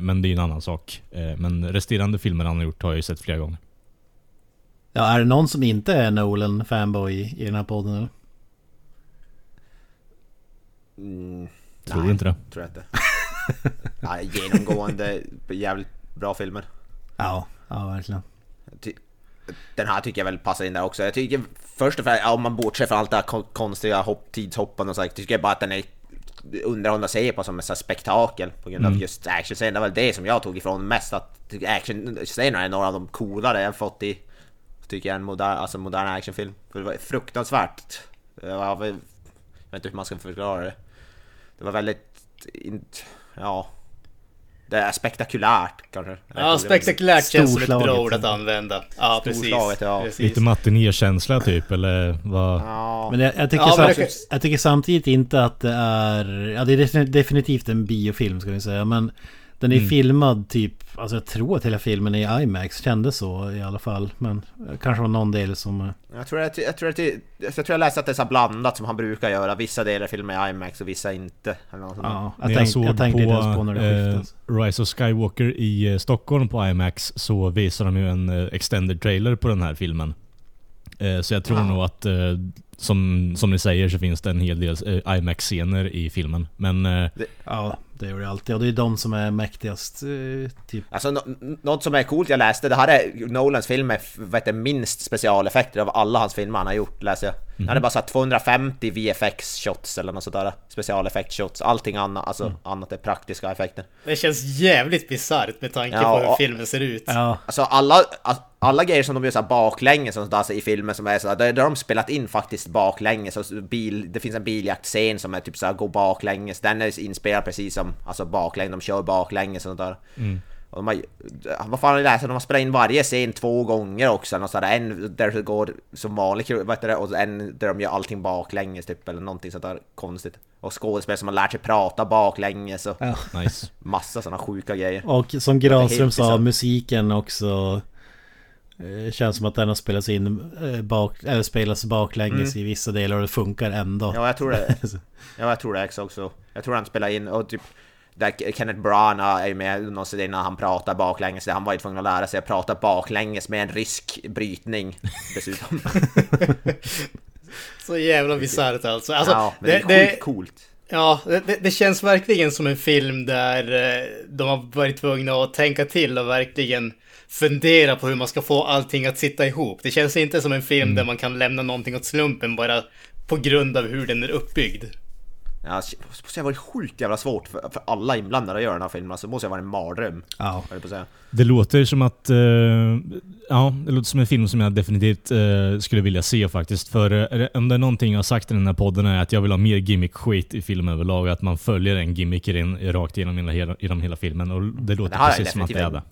[SPEAKER 1] men det är en annan sak. men resterande filmer han har gjort har jag ju sett flera gånger.
[SPEAKER 3] Ja, är det någon som inte är Nolan-fanboy i den här podden eller?
[SPEAKER 2] Mm,
[SPEAKER 1] tror nej, du inte det?
[SPEAKER 2] tror jag inte. (laughs) nej, genomgående jävligt bra filmer.
[SPEAKER 3] Ja, ja verkligen.
[SPEAKER 2] Den här tycker jag väl passar in där också. Jag tycker först och främst, om man bortser från allt det här konstiga hopp, tidshoppande och så, tycker jag bara att den är underhållande att se på som ett spektakel på grund av mm. just actionscenerna. Det var det som jag tog ifrån mest, att actionscenerna är några av de coolare jag fått i Tycker jag en modern, alltså modern actionfilm. För det var fruktansvärt. Det var, jag vet inte hur man ska förklara det. Det var väldigt... Ja... Det är spektakulärt kanske.
[SPEAKER 4] Ja, spektakulärt känns som ett bra ord att använda. Ja, precis.
[SPEAKER 2] Ja.
[SPEAKER 1] precis. Lite matinékänsla typ, eller vad? Ja.
[SPEAKER 3] Men jag, jag, tycker ja, men det... jag tycker samtidigt inte att det är... Ja, det är definitivt en biofilm ska vi säga, men... Den är mm. filmad typ Alltså jag tror att hela filmen i IMAX kändes så i alla fall. Men kanske var någon del som... Eh,
[SPEAKER 2] jag tror att, jag, tror att, jag, tror jag läste att det är så blandat som han brukar göra. Vissa delar filmen i IMAX och vissa inte.
[SPEAKER 3] ja, jag, tänk, jag såg jag tänkte på, på när det
[SPEAKER 1] eh, Rise of Skywalker i eh, Stockholm på IMAX så visar de ju en eh, extended trailer på den här filmen. Eh, så jag tror ja. nog att eh, som, som ni säger så finns det en hel del IMAX-scener i filmen. Men... Det,
[SPEAKER 3] ja. Det gör det alltid. Och det är de som är mäktigast. Eh, typ.
[SPEAKER 2] Alltså no något som är coolt jag läste, det här är Nolans film med vet du, minst specialeffekter av alla hans filmer han har gjort, läser jag. Mm. Han är bara så 250 VFX-shots eller något sådär. Specialeffekt-shots. Allting annat, alltså mm. annat är praktiska effekter.
[SPEAKER 4] Det känns jävligt bisarrt med tanke ja, på hur filmen ser ut.
[SPEAKER 2] Ja. Alltså alla, alla grejer som de gör såhär baklänges sådär i filmen som är såhär, där, där de spelat in faktiskt baklänges. Så bil, det finns en biljaktscen som är typ såhär, går baklänges. Den är inspelad precis som, alltså baklänges, de kör baklänges och sånt Mm. Och de har, vad fan har jag läst? De har spelat in varje scen två gånger också. Något sådär. En där det går som vanligt, vet du, och en där de gör allting baklänges typ, eller någonting sånt där konstigt. Och skådespelare som har lärt sig prata baklänges och
[SPEAKER 1] ja. (laughs) nice.
[SPEAKER 2] massa sådana sjuka grejer.
[SPEAKER 3] Och som Granström sa, musiken också Eh, känns som att den har spelats in eh, bak, eller spelas baklänges mm. i vissa delar och det funkar ändå.
[SPEAKER 2] Ja, jag tror det. (laughs) ja, jag tror det också. Jag tror han spelar in och typ där Kenneth Branagh är med någonstans när han pratar baklänges. Han var ju tvungen att lära sig att prata baklänges med en rysk brytning dessutom. (laughs)
[SPEAKER 4] Så jävla bisarrt alltså. alltså.
[SPEAKER 2] Ja, men det, det är sjukt coolt.
[SPEAKER 4] Ja, det, det, känns verkligen som en film där eh, de har varit tvungna att tänka till och verkligen fundera på hur man ska få allting att sitta ihop. Det känns inte som en film mm. där man kan lämna någonting åt slumpen bara på grund av hur den är uppbyggd.
[SPEAKER 2] Ja, det måste ha varit sjukt jävla svårt för, för alla inblandade att göra den här filmen. Alltså, det måste ha varit en mardröm.
[SPEAKER 3] Ja.
[SPEAKER 1] Det låter som att... Uh, ja, det låter som en film som jag definitivt uh, skulle vilja se faktiskt. För uh, om det är någonting jag har sagt i den här podden är att jag vill ha mer gimmick-skit i film överlag. Att man följer en gimmick rakt igenom hela, genom hela filmen. Och det låter det precis som att det är det.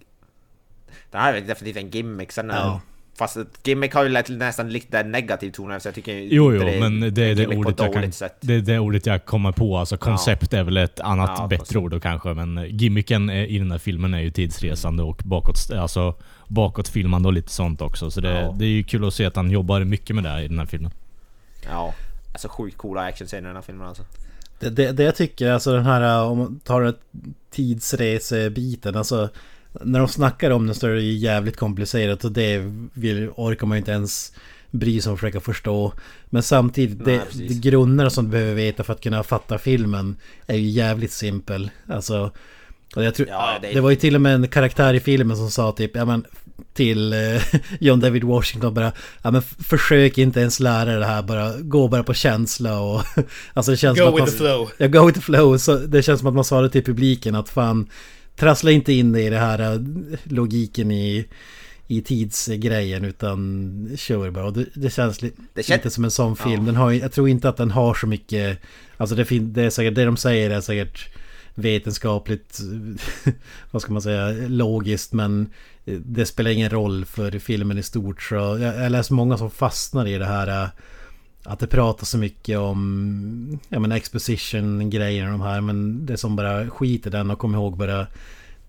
[SPEAKER 2] Det här är definitivt en gimmick. Sen, ja. Fast gimmick har ju lätt, nästan lite negativ ton så jag tycker
[SPEAKER 1] Jo, jo, det men det är det ordet jag kan, Det är det ordet jag kommer på. Alltså koncept ja. är väl ett annat ja, bättre ord då kanske. Men gimmicken i den här filmen är ju tidsresande och bakåt, alltså bakåtfilmande och lite sånt också. Så det, ja. det är ju kul att se att han jobbar mycket med det i den här filmen.
[SPEAKER 2] Ja, alltså sjukt coola actionscener i den här filmen alltså.
[SPEAKER 3] Det, det, det jag tycker, alltså den här, om man tar tidsresebiten, alltså när de snackar om den så är det jävligt komplicerat och det vill, orkar man ju inte ens bry sig om att försöka förstå. Men samtidigt, Nej, det, det grunderna som du behöver veta för att kunna fatta filmen är ju jävligt simpel. Alltså, jag tror, ja, det... det... var ju till och med en karaktär i filmen som sa typ, ja men till eh, (laughs) John David Washington bara, ja men försök inte ens lära det här, bara gå bara på känsla och... (laughs) alltså det känns
[SPEAKER 4] go
[SPEAKER 3] som
[SPEAKER 4] with
[SPEAKER 3] att
[SPEAKER 4] man, the flow.
[SPEAKER 3] Ja, go with the flow. Så det känns som att man sa det till publiken att fan, trassla inte in i det här äh, logiken i, i tidsgrejen utan kör bara. Och det, det känns li
[SPEAKER 2] Det kän-
[SPEAKER 3] lite som en sån film. Den har, jag tror inte att den har så mycket... Alltså det, fin- det är säkert det de säger är säkert vetenskapligt, (laughs) vad ska man säga, logiskt men det spelar ingen roll för filmen i stort. Så jag, jag läser många som fastnar i det här äh, att det pratas så mycket om ja, men exposition-grejer och de här men det som bara skiter den och kommer ihåg bara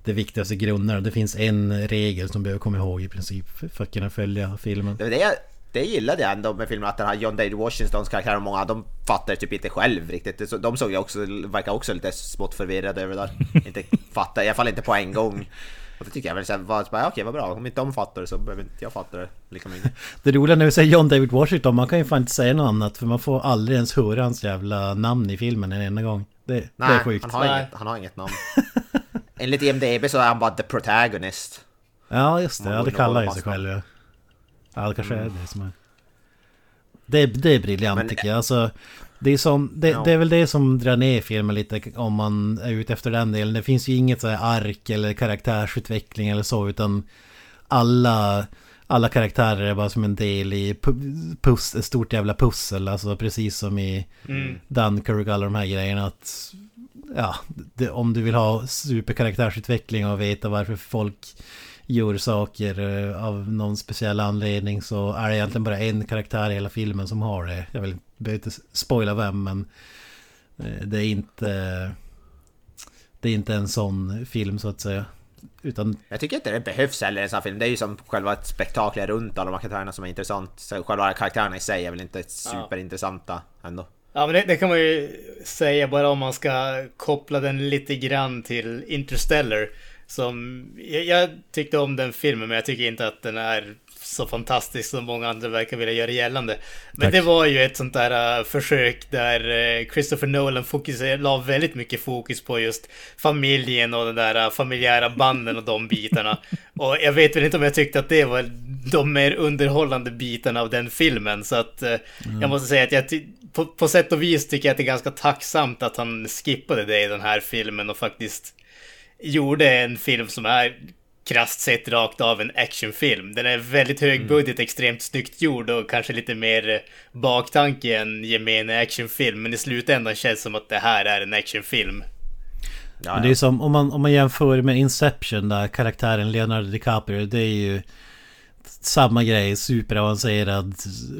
[SPEAKER 3] det viktigaste grunderna. Det finns en regel som behöver komma ihåg i princip för att kunna följa filmen.
[SPEAKER 2] Det, det, det gillade jag ändå med filmen, att den här John David Washingtons karaktär och många, de fattar typ inte själv riktigt. De såg jag också, verkar också lite smått förvirrade över det där. (laughs) inte fattar, i alla fall inte på en gång. Och det tycker jag väl bara, okej vad bra, om inte de fattar det så behöver inte jag fatta det lika mycket. (laughs)
[SPEAKER 3] Det roliga när vi säger John David Washington, man kan ju fan inte säga något annat för man får aldrig ens höra hans jävla namn i filmen en enda gång. Det, det
[SPEAKER 2] Nej,
[SPEAKER 3] är sjukt.
[SPEAKER 2] han har,
[SPEAKER 4] Nej.
[SPEAKER 2] inget, han har inget namn. (laughs) Enligt IMDB så är han bara the protagonist.
[SPEAKER 3] Ja just det,
[SPEAKER 2] Man
[SPEAKER 3] ja, det kallar ju sig
[SPEAKER 2] Mm.
[SPEAKER 3] själv ja. Ja det kanske är det som är... Det, är- det är briljant
[SPEAKER 2] Men-
[SPEAKER 3] tycker jag. Alltså, det, är som, det,
[SPEAKER 2] Ja.
[SPEAKER 3] det är väl det som drar ner filmen lite om man är ute efter den delen. Det finns ju inget så här ark eller karaktärsutveckling eller så utan alla, alla karaktärer är bara som en del i pu- pus, ett stort jävla pussel. Alltså precis som i
[SPEAKER 4] Mm.
[SPEAKER 3] Dunkirk och alla de här grejerna. Att, ja, det, om du vill ha superkaraktärsutveckling och veta varför folk gör saker eh, av någon speciell anledning så är det egentligen bara en karaktär i hela filmen som har det. Jag vill inte spoila vem men eh, det är inte det är inte en sån film så att säga. Utan
[SPEAKER 2] Jag tycker inte det behövs heller i en sån här film. Det är ju som själva ett spektakel runt alla de här karaktärerna som är intressant. Så själva karaktärerna i sig är väl inte superintressanta ändå.
[SPEAKER 4] Ja, men det, det kan man ju säga bara om man ska koppla den lite grann till Interstellar. Som, jag, jag tyckte om den filmen, men jag tycker inte att den är så fantastisk som många andra verkar vilja göra gällande. Men
[SPEAKER 1] Tack.
[SPEAKER 4] det var ju ett sånt där äh, försök där äh, Christopher Nolan la väldigt mycket fokus på just familjen och den där äh, familjära banden och de bitarna. (laughs) och jag vet väl inte om jag tyckte att det var de mer underhållande bitarna av den filmen. Så att äh, jag måste säga att jag på, på sätt och vis tycker jag att det är ganska tacksamt att han skippade det i den här filmen och faktiskt gjorde en film som är krasst sett rakt av en actionfilm. Den är väldigt hög budget, extremt snyggt gjord och kanske lite mer eh, baktanke än gemene actionfilm. Men i slutändan känns det som att det här är en actionfilm.
[SPEAKER 2] Ja,
[SPEAKER 3] Men det är som om man, om man jämför med Inception där karaktären Leonardo DiCaprio det är ju samma grej, superavancerad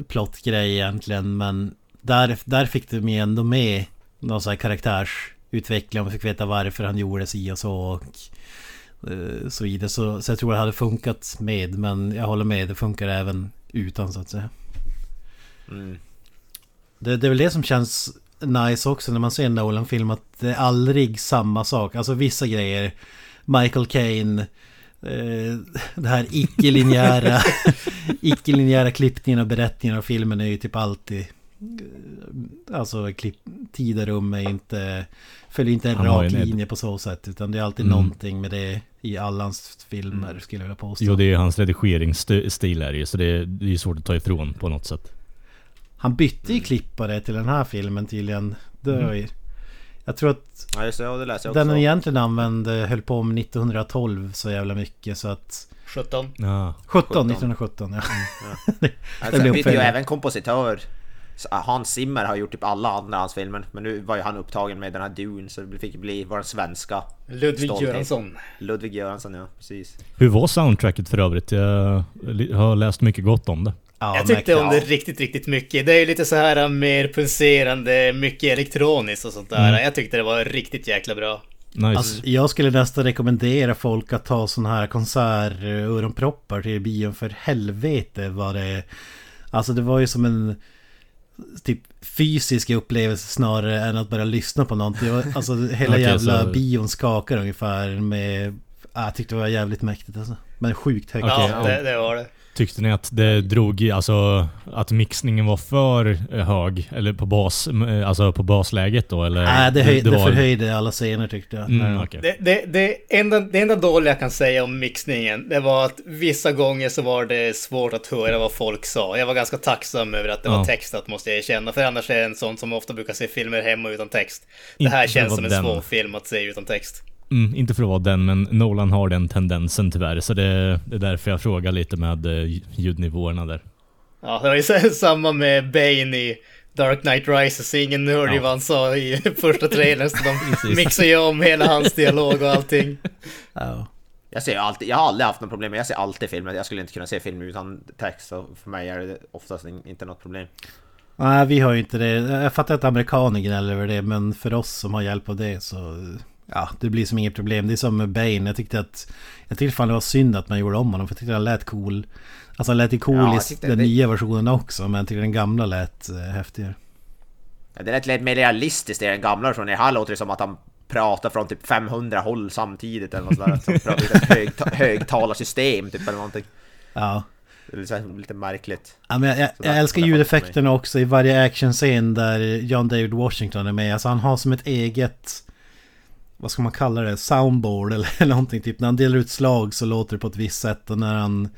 [SPEAKER 3] plottgrej egentligen men där, där fick de ju ändå med någon sån här karaktärsutveckling och man fick veta varför han gjorde si och så och eh, så vidare. Så, så jag tror det hade funkat med men jag håller med, det funkar även utan så att säga.
[SPEAKER 2] Mm.
[SPEAKER 3] Det, det är väl det som känns nice också när man ser en Nolan-film att det är aldrig samma sak. Alltså vissa grejer, Michael Caine, eh, det här icke-linjära, (laughs) icke-linjära klippningen och berättningen av filmen är ju typ alltid Alltså klipp, tid och rum är inte Följer inte en
[SPEAKER 1] Han
[SPEAKER 3] rak
[SPEAKER 1] en-
[SPEAKER 3] linje på så sätt Utan det är alltid
[SPEAKER 1] Mm.
[SPEAKER 3] någonting med det I alla hans filmer skulle jag vilja påstå
[SPEAKER 1] Jo, det är hans redigeringsstil är det ju, så det är, det är svårt att ta ifrån på något sätt.
[SPEAKER 3] Han bytte ju klippare till den här filmen tydligen det ju, Jag tror att
[SPEAKER 2] Ja just det, ja, det läser jag också.
[SPEAKER 3] Den han egentligen använde höll på med 1912 så jävla mycket så att
[SPEAKER 4] 17.
[SPEAKER 1] Ja.
[SPEAKER 3] 17, 1917 ja. (laughs) det
[SPEAKER 2] Alltså,
[SPEAKER 3] blir
[SPEAKER 2] bytte ju även kompositör. Ah, Hans Zimmer har gjort typ alla andra hans filmer. Men nu var ju han upptagen med den här Dune så det fick bli vår svenska
[SPEAKER 4] Ludvig
[SPEAKER 2] Stolthet.
[SPEAKER 4] Göransson.
[SPEAKER 2] Ludvig Göransson ja, precis.
[SPEAKER 1] Hur var soundtracket för övrigt? Jag har läst mycket gott om det.
[SPEAKER 3] ja
[SPEAKER 4] jag tyckte om det riktigt, riktigt mycket. Det är ju lite så här mer pulserande, mycket elektroniskt och sånt där.
[SPEAKER 1] Mm.
[SPEAKER 4] Jag tyckte det var riktigt jäkla bra.
[SPEAKER 1] Nice.
[SPEAKER 3] Alltså, jag skulle nästan rekommendera folk att ta sån här konsertöronproppar till bion för helvete vad det Alltså det var ju som en typ fysisk upplevelse snarare än att bara lyssna på någonting. Var- Alltså hela (laughs)
[SPEAKER 1] Okej,
[SPEAKER 3] jävla
[SPEAKER 1] så-
[SPEAKER 3] bion skakar ungefär med... Ah, jag tyckte det var jävligt mäktigt alltså. Men sjukt högt.
[SPEAKER 4] Ja, det, det var det.
[SPEAKER 1] Tyckte ni att det drog alltså att mixningen var för hög? Eller på bas, alltså på basläget då? Eller?
[SPEAKER 3] Nej, det, höj, det,
[SPEAKER 1] var-
[SPEAKER 3] förhöjde alla scener tyckte jag.
[SPEAKER 1] Mm, okej.
[SPEAKER 4] Det, det, det, enda, det enda dåliga jag kan säga om mixningen, det var att vissa gånger så var det svårt att höra vad folk sa. Jag var ganska tacksam över att det
[SPEAKER 1] Ja.
[SPEAKER 4] var textat måste jag erkänna, för annars är det en sån som ofta brukar se filmer hemma utan text. Det här
[SPEAKER 1] Inte
[SPEAKER 4] känns som en
[SPEAKER 1] den.
[SPEAKER 4] svår film att se utan text.
[SPEAKER 1] Mm, inte för att vara den, men Nolan har den tendensen tyvärr. Så det, det är därför jag frågar lite med eh, ljudnivåerna där.
[SPEAKER 4] Ja, det var ju (laughs) samma med Bane i Dark Knight Rises. Ingen hörde ju ja. vad han sa i (laughs) första trailern. Så de (laughs) mixar ju om hela hans dialog och allting.
[SPEAKER 2] Ja. Jag, ser alltid, jag har aldrig haft något problem med Jag ser alltid filmer. Jag skulle inte kunna se film utan text. Så för mig är det oftast inte något problem.
[SPEAKER 3] Nej, vi har ju inte det. Jag fattar att amerikaner gnäller över det. Men för oss som har hjälp av det så... Ja, det blir som inget problem. Det är som med Bane. Jag tyckte att... Jag tyckte fan det var synd att man gjorde om honom. För jag tyckte han lät cool. Alltså han lät ju cool ja, i den det... nya versionen också. Men jag tyckte den gamla lät äh, häftigare.
[SPEAKER 2] Ja, det lät lite mer realistiskt i den gamla versionen. Här låter det som att han pratar från typ 500 håll samtidigt eller något sådär. Som ett högt, högtalarsystem typ eller någonting.
[SPEAKER 3] Ja.
[SPEAKER 2] Det är lite märkligt.
[SPEAKER 3] Ja, men jag, jag, jag älskar ljudeffekterna också i varje actionscen där John David Washington är med. Alltså han har som ett eget... Vad ska man kalla det? Soundboard (laughs) eller någonting. Typ när han delar ut slag så låter det på ett visst sätt. Och när han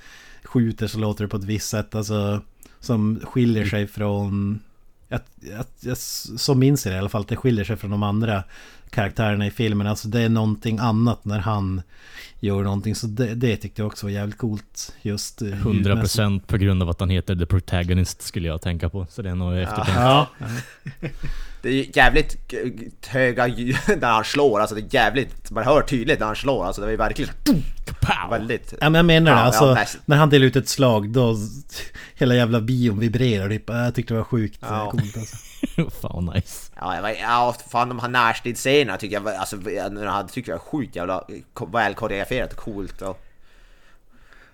[SPEAKER 3] skjuter så låter det på ett visst sätt. Alltså som skiljer sig från... Jag, så minns jag det i alla fall. Att det skiljer sig från de andra karaktärerna i filmen. Alltså det är någonting annat när han gör någonting. Så det, det tyckte jag också var jävligt coolt. Just
[SPEAKER 1] 100% eh, på grund av att han heter The Protagonist skulle jag tänka på. Så det är nog eftertänkt.
[SPEAKER 3] Ja. (laughs)
[SPEAKER 2] Det är jävligt höga ljud (laughs) när han slår, alltså det är jävligt, man hör tydligt när han slår, alltså det är verkligen (laughs)
[SPEAKER 3] Pow! väldigt... Ja men jag menar det, alltså ja, när han delar ut ett slag då hela jävla bion vibrerar typ. Jag tyckte det var sjukt ja. coolt alltså.
[SPEAKER 1] fan nice.
[SPEAKER 2] Ja, jag var, ja fan de här närstridsscenerna tycker jag var, alltså jag tyckte jag var sjukt jävla väl koreograferat och coolt och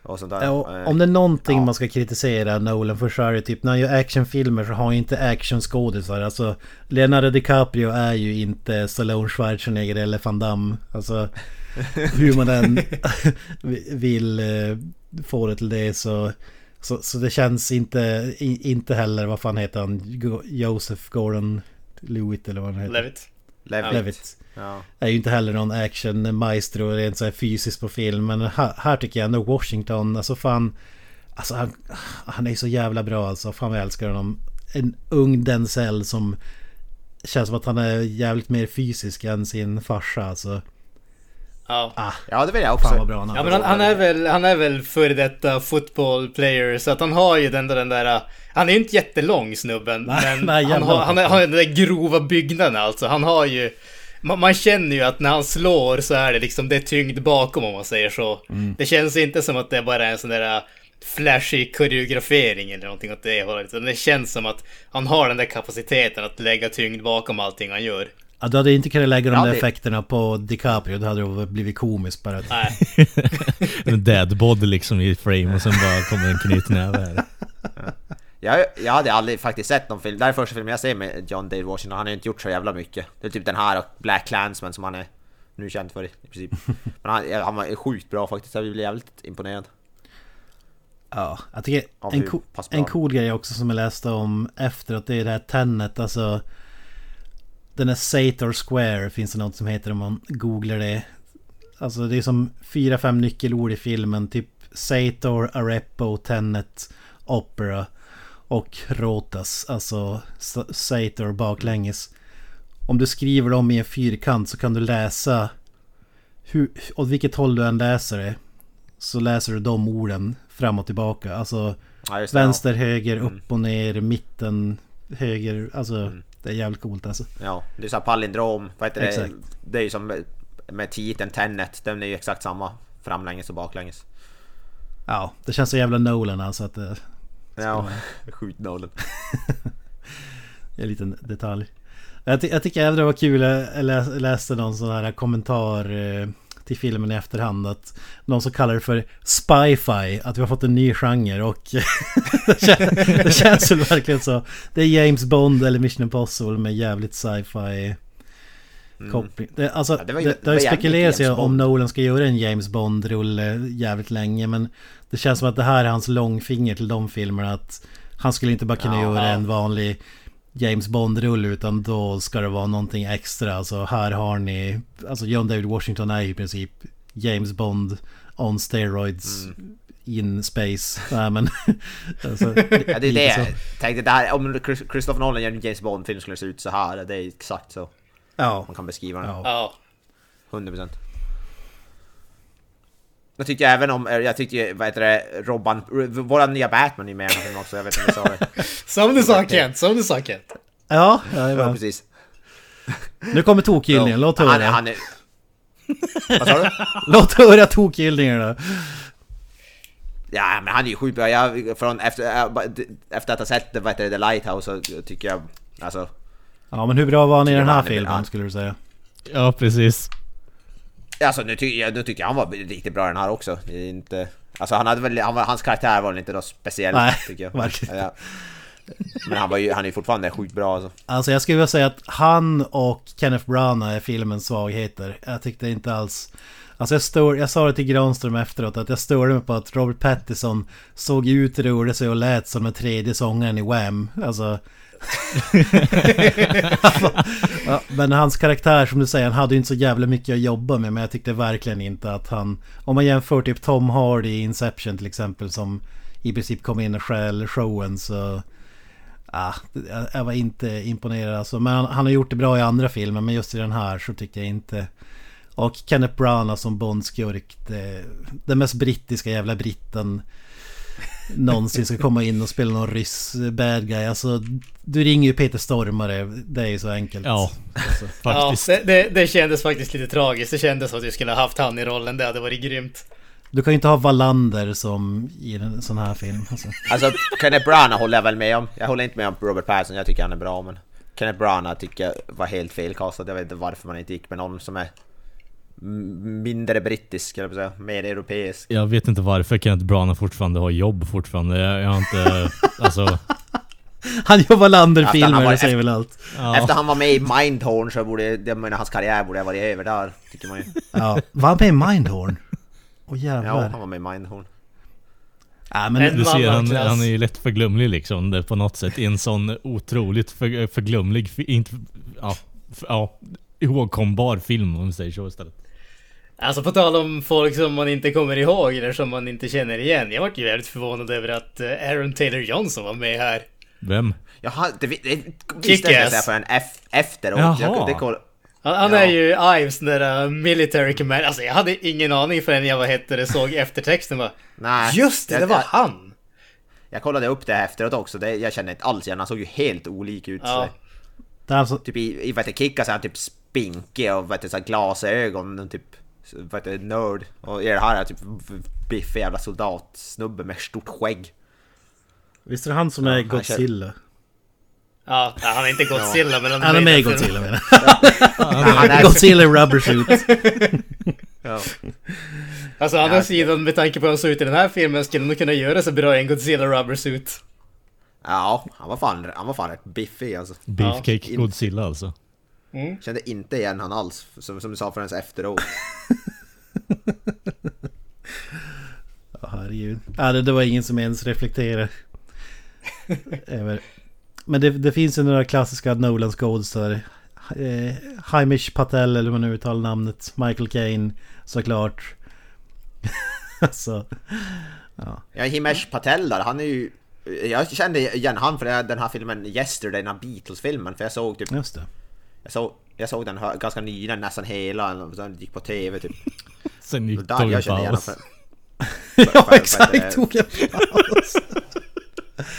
[SPEAKER 2] och sånt där.
[SPEAKER 3] Ja, om det är någonting ja. man ska kritisera Nolan för så är det typ när han gör actionfilmer så har han inte actionskådisar. Alltså Leonardo DiCaprio är ju inte Stallone Schwarzenegger eller Van Damme. Alltså (laughs) hur man än vill eh, få det till det så... Så, så det känns inte, inte heller, vad fan heter han? Joseph Gordon Lewitt eller vad han heter?
[SPEAKER 4] Levitt.
[SPEAKER 2] Levitt.
[SPEAKER 3] Levitt. Ja. Är ju inte heller någon action maestro rent så här fysiskt på film. Men här, här tycker jag ändå Washington, alltså fan... Alltså han, han är så jävla bra alltså. Fan vad jag älskar honom. En ung Denzel som känns som att han är jävligt mer fysisk än sin farsa alltså.
[SPEAKER 4] Ja.
[SPEAKER 2] Ah, ja det vill jag också.
[SPEAKER 4] Fan vad bra han, ja, men han, han, är väl, han är väl före detta football player så att han har ju den där, den där han är ju inte jättelång snubben. Nej, men nej, han, har, han, har, han har den där grova byggnaden alltså. Han har ju man, man, känner ju att när han slår så är det liksom det är tyngd bakom om man säger så. Mm. Det känns inte som att det bara är en sån där äh, flashig koreografering eller någonting åt det hållet. Det känns som att han har den där kapaciteten att lägga tyngd bakom allting han gör.
[SPEAKER 3] Ja, du hade inte kunnat lägga de ja, där det... effekterna på DiCaprio. Då hade det blivit komiskt bara.
[SPEAKER 1] Nej. (laughs) en deadbody liksom i frame och sen bara kommer en knytnäve här. (laughs)
[SPEAKER 2] Jag, jag hade aldrig faktiskt sett någon film, det här är första filmen jag ser med John David Washington, han har inte gjort så jävla mycket. Det är typ den här och Black Clansman som han är nu känd för i princip. (laughs) Men han, han var sjukt bra faktiskt, jag blev jävligt imponerad.
[SPEAKER 3] Ja, jag tycker en, co en cool grej också som jag läste om efter att det är det här Tenet, alltså Den är Sator Square finns det något som heter om man googlar det. Alltså det är som fyra, fem nyckelord i filmen, typ Sator, Arepo, Tenet, Opera och Rotas, alltså Sator baklänges. Om du skriver dem i en fyrkant så kan du läsa hur, åt vilket håll du än läser det. Så läser du de orden fram och tillbaka. Alltså ja, vänster, höger, mm. upp och ner, mitten, höger. Alltså mm. det är jävligt coolt alltså.
[SPEAKER 2] Ja, det är så palindrom. Vad heter det? Det är ju som med, med titeln Tenet. Den är ju exakt samma framlänges och baklänges.
[SPEAKER 3] Ja, det känns så jävla Nolan alltså att det,
[SPEAKER 2] Ja, skjut (laughs)
[SPEAKER 3] en liten detalj. Jag, ty jag tycker även det var kul, eh, jag läste någon sån här kommentar eh, till filmen i efterhand att någon som kallar det för spy-fi, att vi har fått en ny genre och (laughs) det, kän det känns väl verkligen så. Det är James Bond eller Mission Impossible med jävligt sci-fi mm. koppling. Det, alltså, ja, det, var, det, det har ju spekulerats om Nolan ska göra en James Bond-rulle jävligt länge men det känns som att det här är hans långfinger till de filmerna. Att han skulle inte bara kunna ja, göra en vanlig James Bond-rulle utan då ska det vara någonting extra. Alltså här har ni, alltså John David Washington är i princip James Bond on steroids. Mm. In space. (laughs) Nej men... (laughs)
[SPEAKER 2] alltså, ja, det är det jag tänkte. Där, om Christopher Nolan gör en James Bond-film skulle det se ut så här. Det är exakt så.
[SPEAKER 3] Ja.
[SPEAKER 2] Man kan beskriva den.
[SPEAKER 4] Ja.
[SPEAKER 2] 100%. Jag tyckte även om, eh, jag tyckte vad heter det, Robban, våran nya Batman är med i den också, jag vet inte om jag sa det. (laughs)
[SPEAKER 4] Som du sa Kent, som du sa Kent.
[SPEAKER 3] Ja,
[SPEAKER 2] Ja,
[SPEAKER 3] ja
[SPEAKER 2] precis.
[SPEAKER 3] Nu kommer tokhyllningen, låt
[SPEAKER 2] han,
[SPEAKER 3] höra.
[SPEAKER 2] han är... Vad sa du? (laughs)
[SPEAKER 3] Låt höra tokhyllningen då.
[SPEAKER 2] Ja, men han är ju sjukt bra. Jag, från, efter, äh, efter att ha sett vad heter det, The Lighthouse så tycker jag, alltså...
[SPEAKER 3] Ja men hur bra var han i den här filmen skulle du säga?
[SPEAKER 1] Ja, precis.
[SPEAKER 2] Alltså nu, ty nu tycker jag han var riktigt bra i den här också. Inte... Alltså han hade väl, han var, hans karaktär var väl inte något speciellt
[SPEAKER 3] Nej,
[SPEAKER 2] tycker jag.
[SPEAKER 3] verkligen.
[SPEAKER 2] Ja. Men han var ju, han är ju fortfarande sjukt bra alltså.
[SPEAKER 3] Alltså jag skulle vilja säga att han och Kenneth Branagh är filmens svagheter. Jag tyckte inte alls... Alltså jag, stör, jag sa det till Granström efteråt att jag störde mig på att Robert Pattinson såg ut, rörde sig och lät som den tredje sångaren i Wham. Alltså... (laughs) ja, men hans karaktär som du säger, han hade ju inte så jävla mycket att jobba med. Men jag tyckte verkligen inte att han... Om man jämför typ Tom Hardy i Inception till exempel som i princip kom in och stjäl showen så... Ah, jag- var inte imponerad alltså. Men han, han har gjort det bra i andra filmer men just i den här så tyckte jag inte... Och Kenneth Branagh som Bondskurk. Det, den mest brittiska jävla britten någonsin ska komma in och spela någon ryss bad guy. Alltså, du ringer ju Peter Stormare. Det är ju så enkelt.
[SPEAKER 1] Ja,
[SPEAKER 3] Alltså.
[SPEAKER 1] faktiskt.
[SPEAKER 4] Ja, det, det, det kändes faktiskt lite tragiskt. Det kändes som att vi skulle ha haft han i rollen. Det hade varit grymt.
[SPEAKER 3] Du kan ju inte ha Wallander som i en sån här film. Alltså.
[SPEAKER 2] Alltså Kenneth Branagh håller jag väl med om. Jag håller inte med om Robert Pattinson, jag tycker han är bra men... Kenneth Branagh tycker jag var helt felkastad. Jag vet inte varför man inte gick med någon som är... Mindre brittisk, eller säga. Mer europeisk.
[SPEAKER 1] Jag vet inte varför Kenneth Branagh fortfarande har jobb fortfarande. Jag, jag har inte... (laughs) alltså...
[SPEAKER 3] Han Wallander-filmer,
[SPEAKER 2] har
[SPEAKER 3] det säger väl allt.
[SPEAKER 1] Ja.
[SPEAKER 2] Efter han var med i Mindhorn så borde, jag menar hans karriär borde ha varit över där, tycker man ju.
[SPEAKER 3] Ja. Var han med i Mindhorn? Åh
[SPEAKER 2] Ja,
[SPEAKER 3] jävlar.
[SPEAKER 2] han var med i Mindhorn.
[SPEAKER 3] Ja, men
[SPEAKER 4] En
[SPEAKER 1] Du ser, han, han är ju lätt förglömlig liksom det, på något sätt. I en sån otroligt för, förglömlig, inte, ja, f- ja, ihågkombar film om vi säger så istället.
[SPEAKER 4] Alltså på tal om folk som man inte kommer ihåg eller som man inte känner igen. Jag vart ju väldigt förvånad över att eh, Aaron Taylor Johnson var med här.
[SPEAKER 1] Vem?
[SPEAKER 2] Jaha, det, det visste jag inte förrän ef- efteråt.
[SPEAKER 1] Jaha.
[SPEAKER 2] Jag, det koll,
[SPEAKER 4] Han, han
[SPEAKER 2] Ja.
[SPEAKER 4] är ju Ives den där uh, military command. Alltså jag hade ingen aning förrän jag vad hette det, såg eftertexten bara.
[SPEAKER 2] nej.
[SPEAKER 4] Just det, det var han!
[SPEAKER 2] jag kollade upp det efteråt också, det, jag kände inte alls igen, han såg ju helt olik ut.
[SPEAKER 4] Ja.
[SPEAKER 2] Så,
[SPEAKER 3] Det är alltså,
[SPEAKER 2] typ i, i vad är han typ spinkig och vad så här glasögon, och typ vad heter, nörd. Och i det här är typ biffig jävla soldatsnubbe med stort skägg.
[SPEAKER 3] visst är det han som är
[SPEAKER 2] han kör-
[SPEAKER 3] Godzilla?
[SPEAKER 4] Ja, han är inte Godzilla men
[SPEAKER 3] Han är med i Godzilla menar (laughs)
[SPEAKER 2] Han
[SPEAKER 3] jag.
[SPEAKER 2] är,
[SPEAKER 3] Godzilla rubber suit. (laughs)
[SPEAKER 2] ja.
[SPEAKER 4] Alltså å andra
[SPEAKER 2] Ja.
[SPEAKER 4] sidan med tanke på hur han såg ut i den här filmen skulle han nog kunna göra så bra i en Godzilla rubber suit.
[SPEAKER 2] ja, han var fan, han var fan rätt biffig alltså.
[SPEAKER 1] Beefcake
[SPEAKER 2] Ja.
[SPEAKER 1] Godzilla alltså.
[SPEAKER 2] Kände inte igen han alls, som, som du sa förrän efteråt. (laughs)
[SPEAKER 3] Ja, herregud. Ja, det, det var ingen som ens reflekterade. (laughs) Men det, det finns ju några klassiska Nolans Golds där. Eh, Hamish Patel, eller vad man nu uttalar namnet. Michael Caine, såklart. (laughs) alltså,
[SPEAKER 2] Ja, Himesh Patel där, han är ju... Jag kände igen han för den här filmen Yesterday, den här Beatles-filmen, för jag såg typ...
[SPEAKER 3] just det.
[SPEAKER 2] Jag såg, jag såg den ganska nyligen, nästan hela, den gick på TV typ. (laughs)
[SPEAKER 1] Sen gick
[SPEAKER 2] där jag
[SPEAKER 1] en
[SPEAKER 2] kände igen
[SPEAKER 1] paus. (laughs)
[SPEAKER 3] ja,
[SPEAKER 2] för-
[SPEAKER 3] exakt. Tog jag paus. (laughs)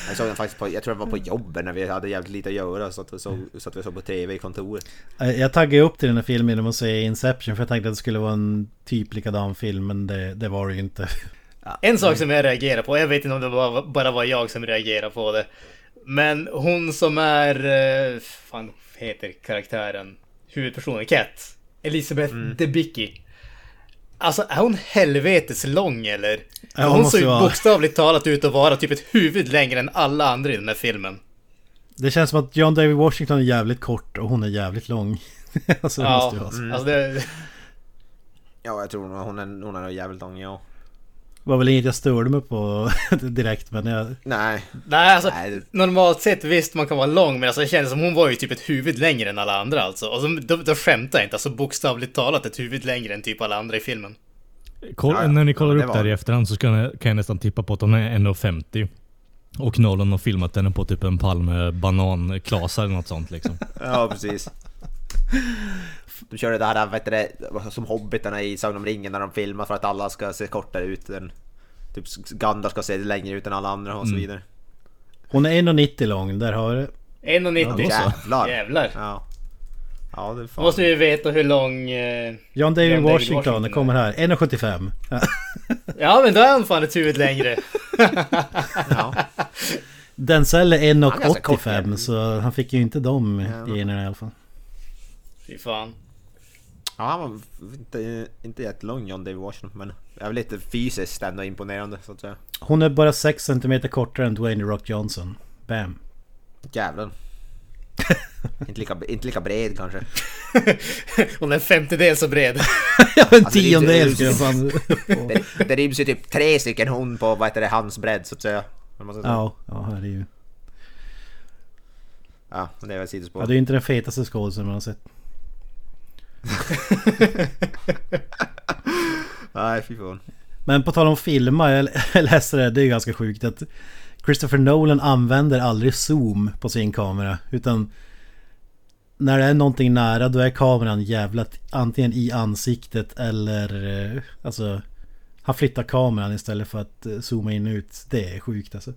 [SPEAKER 2] Jag såg den faktiskt på, jag tror det var på jobbet när vi hade jävligt lite att göra, så att vi såg, så att vi såg på TV i kontoret.
[SPEAKER 3] Eh, Jag taggade upp till den här filmen genom att säga Inception för jag tänkte att det skulle vara en typ likadan film men det, det var det ju inte.
[SPEAKER 4] En sak som jag reagerar på, jag vet inte om det var, bara var jag som reagerade på det. Men hon som är, eh, fan heter karaktären, huvudpersonen, Cat. Elisabeth Debicki. Alltså är hon helvetes lång eller?
[SPEAKER 3] Ja, hon
[SPEAKER 4] ser ju
[SPEAKER 3] vara-
[SPEAKER 4] bokstavligt talat ut att vara typ ett huvud längre än alla andra i den här filmen.
[SPEAKER 3] Det känns som att John David Washington är jävligt kort och hon är jävligt lång. (laughs) alltså det måste ju vara så.
[SPEAKER 4] alltså det,
[SPEAKER 2] Ja, jag tror hon är, hon är nog jävligt lång, ja.
[SPEAKER 3] Det var väl inget jag störde mig på (laughs) direkt men jag...
[SPEAKER 2] Nej,
[SPEAKER 4] nej alltså
[SPEAKER 2] Nej, det-
[SPEAKER 4] normalt sett visst man kan vara lång men alltså det kändes som hon var ju typ ett huvud längre än alla andra alltså. Och så, då, då skämtar jag inte, alltså bokstavligt talat ett huvud längre än typ alla andra i filmen.
[SPEAKER 1] Koll,
[SPEAKER 2] Ja, ja.
[SPEAKER 1] När ni kollar
[SPEAKER 2] Ja, det
[SPEAKER 1] upp
[SPEAKER 2] var
[SPEAKER 1] där i
[SPEAKER 2] det.
[SPEAKER 1] efterhand så ska jag, kan jag nästan tippa på att hon är 1,50. Och Nolan har filmat henne på typ en pall med bananklasar eller något sånt liksom. (laughs)
[SPEAKER 2] ja precis. De körde det här, vet du som hobbitarna i Sagan om ringen när de filmar för att alla ska se kortare ut än... Typ Gandalf ska se längre ut än alla andra och så vidare.
[SPEAKER 3] Hon är 1,90 lång, där har du
[SPEAKER 4] 1,90.
[SPEAKER 2] Jävlar!
[SPEAKER 4] Jävlar.
[SPEAKER 2] Ja. Ja, det fan.
[SPEAKER 4] måste vi veta hur lång... eh,
[SPEAKER 3] John David Washington,
[SPEAKER 4] Washington
[SPEAKER 3] det kommer här. 1,75. Ja.
[SPEAKER 4] Ja men då är han fan ett huvud längre. (laughs)
[SPEAKER 2] Ja.
[SPEAKER 3] Denzel är
[SPEAKER 2] Han är ganska kort,
[SPEAKER 3] 1,85
[SPEAKER 2] ja.
[SPEAKER 3] så han fick ju inte de generna i alla fall.
[SPEAKER 4] Fy fan.
[SPEAKER 2] ja, han var inte, inte jättelång John David Washington men är väl lite fysiskt ändå imponerande så att säga.
[SPEAKER 3] Hon är bara 6 cm kortare än Dwayne The Rock Johnson. Bam.
[SPEAKER 2] Jävlar. (laughs) inte, lika, inte lika bred kanske. (laughs)
[SPEAKER 4] Hon är en femtedel så bred. (laughs)
[SPEAKER 3] Ja, en
[SPEAKER 2] Alltså, det är
[SPEAKER 3] tiondel skulle jag fan...
[SPEAKER 2] Det, det ryms ju typ tre stycken hon på vad heter det, hans bredd så att säga.
[SPEAKER 3] Ja, ja herregud.
[SPEAKER 2] Ja, men det är väl sidospår.
[SPEAKER 3] Ja, det är ju inte den fetaste skådisen man har sett. (laughs)
[SPEAKER 2] Nej, fy fan.
[SPEAKER 3] Men på tal om filma, jag (laughs) läser läste det, det är ganska sjukt att Christopher Nolan använder aldrig zoom på sin kamera. Utan när det är någonting nära då är kameran jävlat antingen i ansiktet eller... Eh, alltså... Han flyttar kameran istället för att eh, zooma in och ut. Det är sjukt alltså.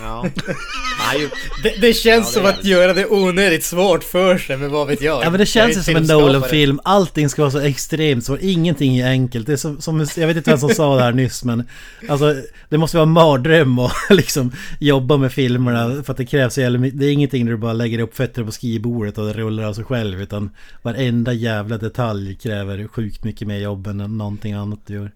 [SPEAKER 2] Ja. (laughs) Ju,
[SPEAKER 4] Det, det känns
[SPEAKER 2] det
[SPEAKER 4] som att göra det onödigt svårt för sig, men vad vet jag?
[SPEAKER 3] Ja men det känns ju som en. Nolan-film. Allting ska vara så extremt svårt. Ingenting är enkelt. Det är som, som, jag vet inte vem som sa det här nyss men... Alltså det måste vara en mardröm att (laughs) liksom jobba med filmerna. För att det krävs så jävla mycket- Det är ingenting där du bara lägger upp fötter på skrivbordet och det rullar av sig själv. Utan varenda jävla detalj kräver sjukt mycket mer jobb än någonting annat du gör.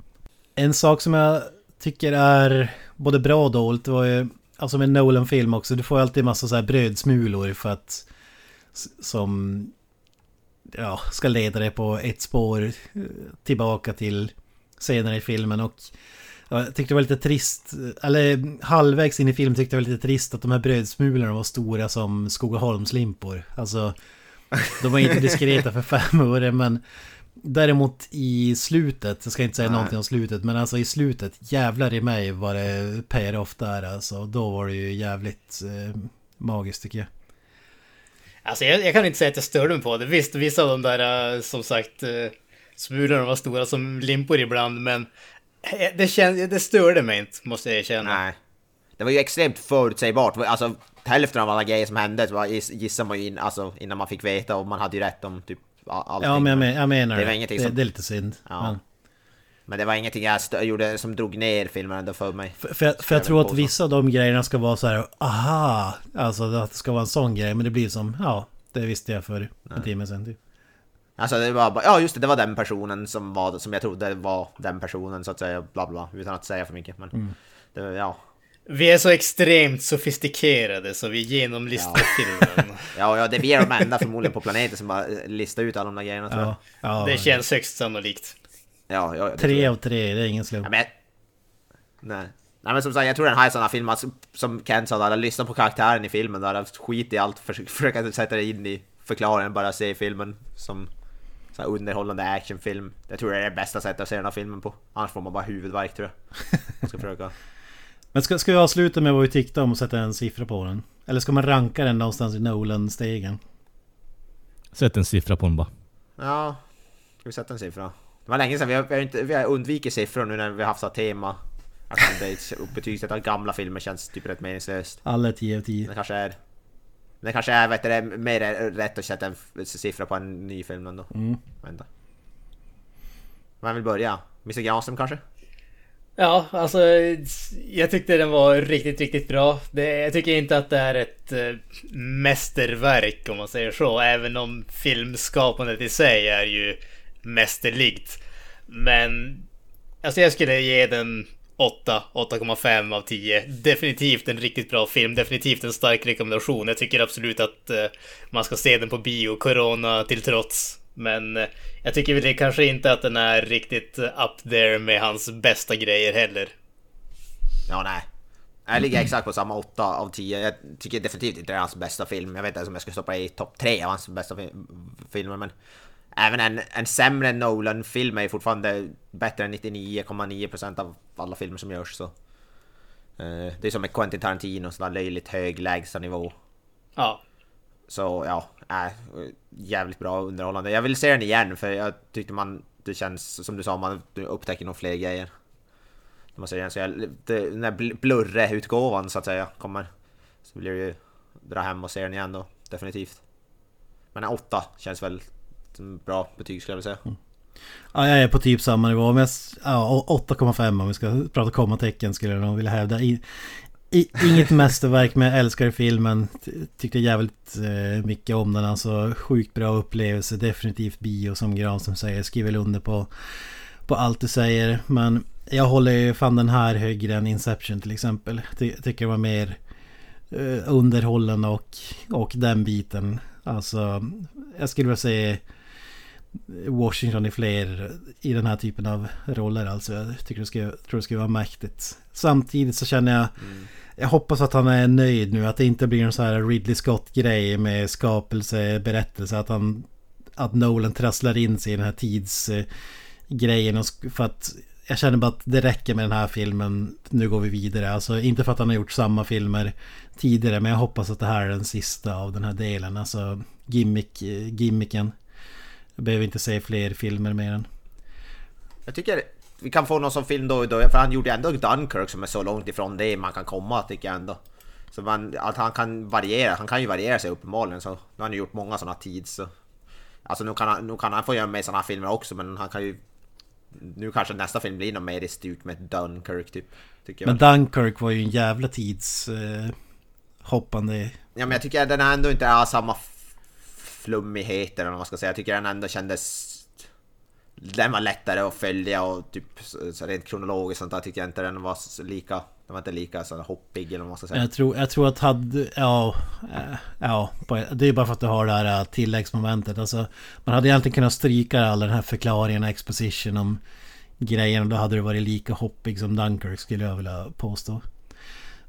[SPEAKER 3] En sak som jag tycker är både bra och dåligt det var ju... Alltså med Nolan-film också. Du får ju alltid massa så här brödsmulor för att... Som ja, ska leda dig på ett spår eh, tillbaka till senare i filmen och ja, jag tyckte det var lite trist, eller halvvägs in i filmen tyckte jag det var lite trist att de här brödsmulorna var stora som Skogaholmslimpor. Alltså, de var inte diskreta för fem öre men Däremot i slutet, jag ska inte säga
[SPEAKER 2] Nej.
[SPEAKER 3] någonting om slutet, men alltså i slutet, jävlar i mig var det pay-off där alltså. Då var det ju jävligt eh, magiskt tycker jag.
[SPEAKER 4] Alltså jag, jag kan inte säga att jag störde mig på det. Visst, vissa av de där eh, som sagt eh, smulorna var stora som limpor ibland, men eh, det, kän, det störde mig inte, måste jag erkänna.
[SPEAKER 2] nej. Det var ju extremt förutsägbart. Alltså hälften av alla grejer som hände var, giss- gissar man ju in, alltså, innan man fick veta och man hade ju rätt om typ allting.
[SPEAKER 3] Ja men jag, men, jag menar
[SPEAKER 2] Det
[SPEAKER 3] det.
[SPEAKER 2] var ingenting
[SPEAKER 3] det,
[SPEAKER 2] som-
[SPEAKER 3] det är lite synd.
[SPEAKER 2] Ja.
[SPEAKER 3] Men-
[SPEAKER 2] Men det var ingenting jag gjorde som drog ner filmen ändå för mig.
[SPEAKER 3] För, för, jag, för jag tror att vissa av de grejerna ska vara så här, aha! Alltså att det ska vara en sån grej, men det blir som, ja, det visste jag för en timme sedan typ.
[SPEAKER 2] Alltså det var bara, ja just det, det var den personen som var, som jag trodde var den personen så att säga, bla bla, utan att säga för mycket. Men
[SPEAKER 3] Mm.
[SPEAKER 2] det, ja.
[SPEAKER 4] Vi är så extremt sofistikerade så vi genomlistar filmen. (laughs)
[SPEAKER 2] Ja, ja, det är de enda förmodligen på planeten som bara eh, listar ut alla de där grejerna tror jag.
[SPEAKER 3] Ja, ja,
[SPEAKER 4] Det känns högst sannolikt.
[SPEAKER 2] Ja, ja,
[SPEAKER 3] Tre av tre, det är ingen slump.
[SPEAKER 2] Ja, men, nej. nej men som sagt, jag tror den här är en sån här film, alltså, som Ken sa, där, lyssna på karaktären i filmen, där, skit i allt, försök, försöka sätta dig in i förklaringen, bara se filmen som så här underhållande actionfilm. Jag tror det är det bästa sättet att se den här filmen på. Annars får man bara huvudvärk tror jag. Jag ska försöka.
[SPEAKER 3] Men ska, ska vi avsluta med vad vi tyckte om och sätta en siffra på den? Eller ska man ranka den någonstans i Nolan-stegen?
[SPEAKER 1] Sätt en siffra på den bara.
[SPEAKER 2] Ja, ska vi sätta en siffra? Det var länge sedan, vi har, vi har, inte, vi har undvikit siffror nu när vi har haft så tema. Jag kan inte betygsätta gamla filmer känns typ rätt meningslöst.
[SPEAKER 3] Alla 10 av 10.
[SPEAKER 2] Det kanske är... Det kanske är, vet du, det är mer rätt att sätta en siffra på en ny film ändå.
[SPEAKER 3] Mm.
[SPEAKER 2] Vänta. Vem vill börja? Mr Granström kanske?
[SPEAKER 4] Ja, alltså jag tyckte den var riktigt, riktigt bra. Det, jag tycker inte att det är ett eh, mästerverk om man säger så, även om filmskapandet i sig är ju mästerligt. Men alltså jag skulle ge den 8, 8,5 av 10. Definitivt en riktigt bra film, definitivt en stark rekommendation. Jag tycker absolut att eh, man ska se den på bio, corona till trots. Men eh, jag tycker väl kanske inte att den är riktigt up there med hans bästa grejer heller.
[SPEAKER 2] Ja, nej. Jag ligger exakt på samma 8 av 10. Jag tycker definitivt inte det är hans bästa film. Jag vet inte ens om jag skulle stoppa i topp 3 av hans bästa fi- filmer, men... Även en, en sämre Nolan-film är fortfarande bättre än 99,9% av alla filmer som görs, så... Eh, det är som med Quentin Tarantino, sån där löjligt hög lägsta nivå.
[SPEAKER 4] Ja,
[SPEAKER 2] Så ja, äh, jävligt bra underhållande. Jag vill se den igen för jag tyckte man, det känns som du sa, man upptäcker nog fler grejer. Man ser den, så jag, det, när blurre-utgåvan så att säga kommer så vill jag ju dra hem och se den igen då, definitivt. Men en 8 känns väl som bra betyg skulle jag vilja säga. Mm.
[SPEAKER 3] Ja, jag är på typ samma nivå. Men ja, 8,5 om vi ska prata kommatecken skulle jag nog vilja hävda. I, inget mästerverk men jag älskar filmen. Tyckte jävligt eh, mycket om den. Alltså sjukt bra upplevelse. Definitivt bio som Granström säger. Skriver under på, på allt du säger. Men jag håller ju fan den här högre än Inception till exempel. Ty, tycker det var mer eh, underhållande och, och den biten. Alltså jag skulle vilja säga Washington i fler i den här typen av roller. Alltså jag tycker det skulle, tror det skulle vara mäktigt. Samtidigt så känner jag mm. Jag hoppas att han är nöjd nu. Att det inte blir en sån här Ridley Scott-grej med skapelse, berättelse. Att han... Att Nolan trasslar in sig i den här tidsgrejen. För att jag känner bara att det räcker med den här filmen. Nu går vi vidare. Alltså inte för att han har gjort samma filmer tidigare. Men jag hoppas att det här är den sista av den här delen. Alltså gimmick, eh, gimmicken. Jag behöver inte se fler filmer med den.
[SPEAKER 2] Jag tycker vi kan få någon som film då, då för han gjorde ändå Dunkirk som är så långt ifrån det man kan komma tycker jag ändå. Så man, att han kan variera, han kan ju variera sig uppenbarligen så. Nu har han ju gjort många sådana tids så. Alltså nu kan, han, nu kan han få göra med sådana filmer också men han kan ju... Nu kanske nästa film blir något mer i stuk med Dunkirk typ.
[SPEAKER 3] Men. Dunkirk var ju en jävla tids... Eh, hoppande...
[SPEAKER 2] Ja men jag tycker att den ändå inte har samma flummighet eller vad man ska säga. Jag tycker den ändå kändes den var lättare att följa och typ så rent kronologiskt sånt där tyckte jag inte den var lika den var inte lika så hoppig eller vad man ska säga.
[SPEAKER 3] Jag tror, jag tror att hade, ja, eh, ja, det är bara för att du har det här eh, tilläggsmomentet. Alltså, man hade egentligen kunnat stryka all den här förklaringen och exposition om grejen då hade det varit lika hoppig som Dunkirk skulle jag vilja påstå.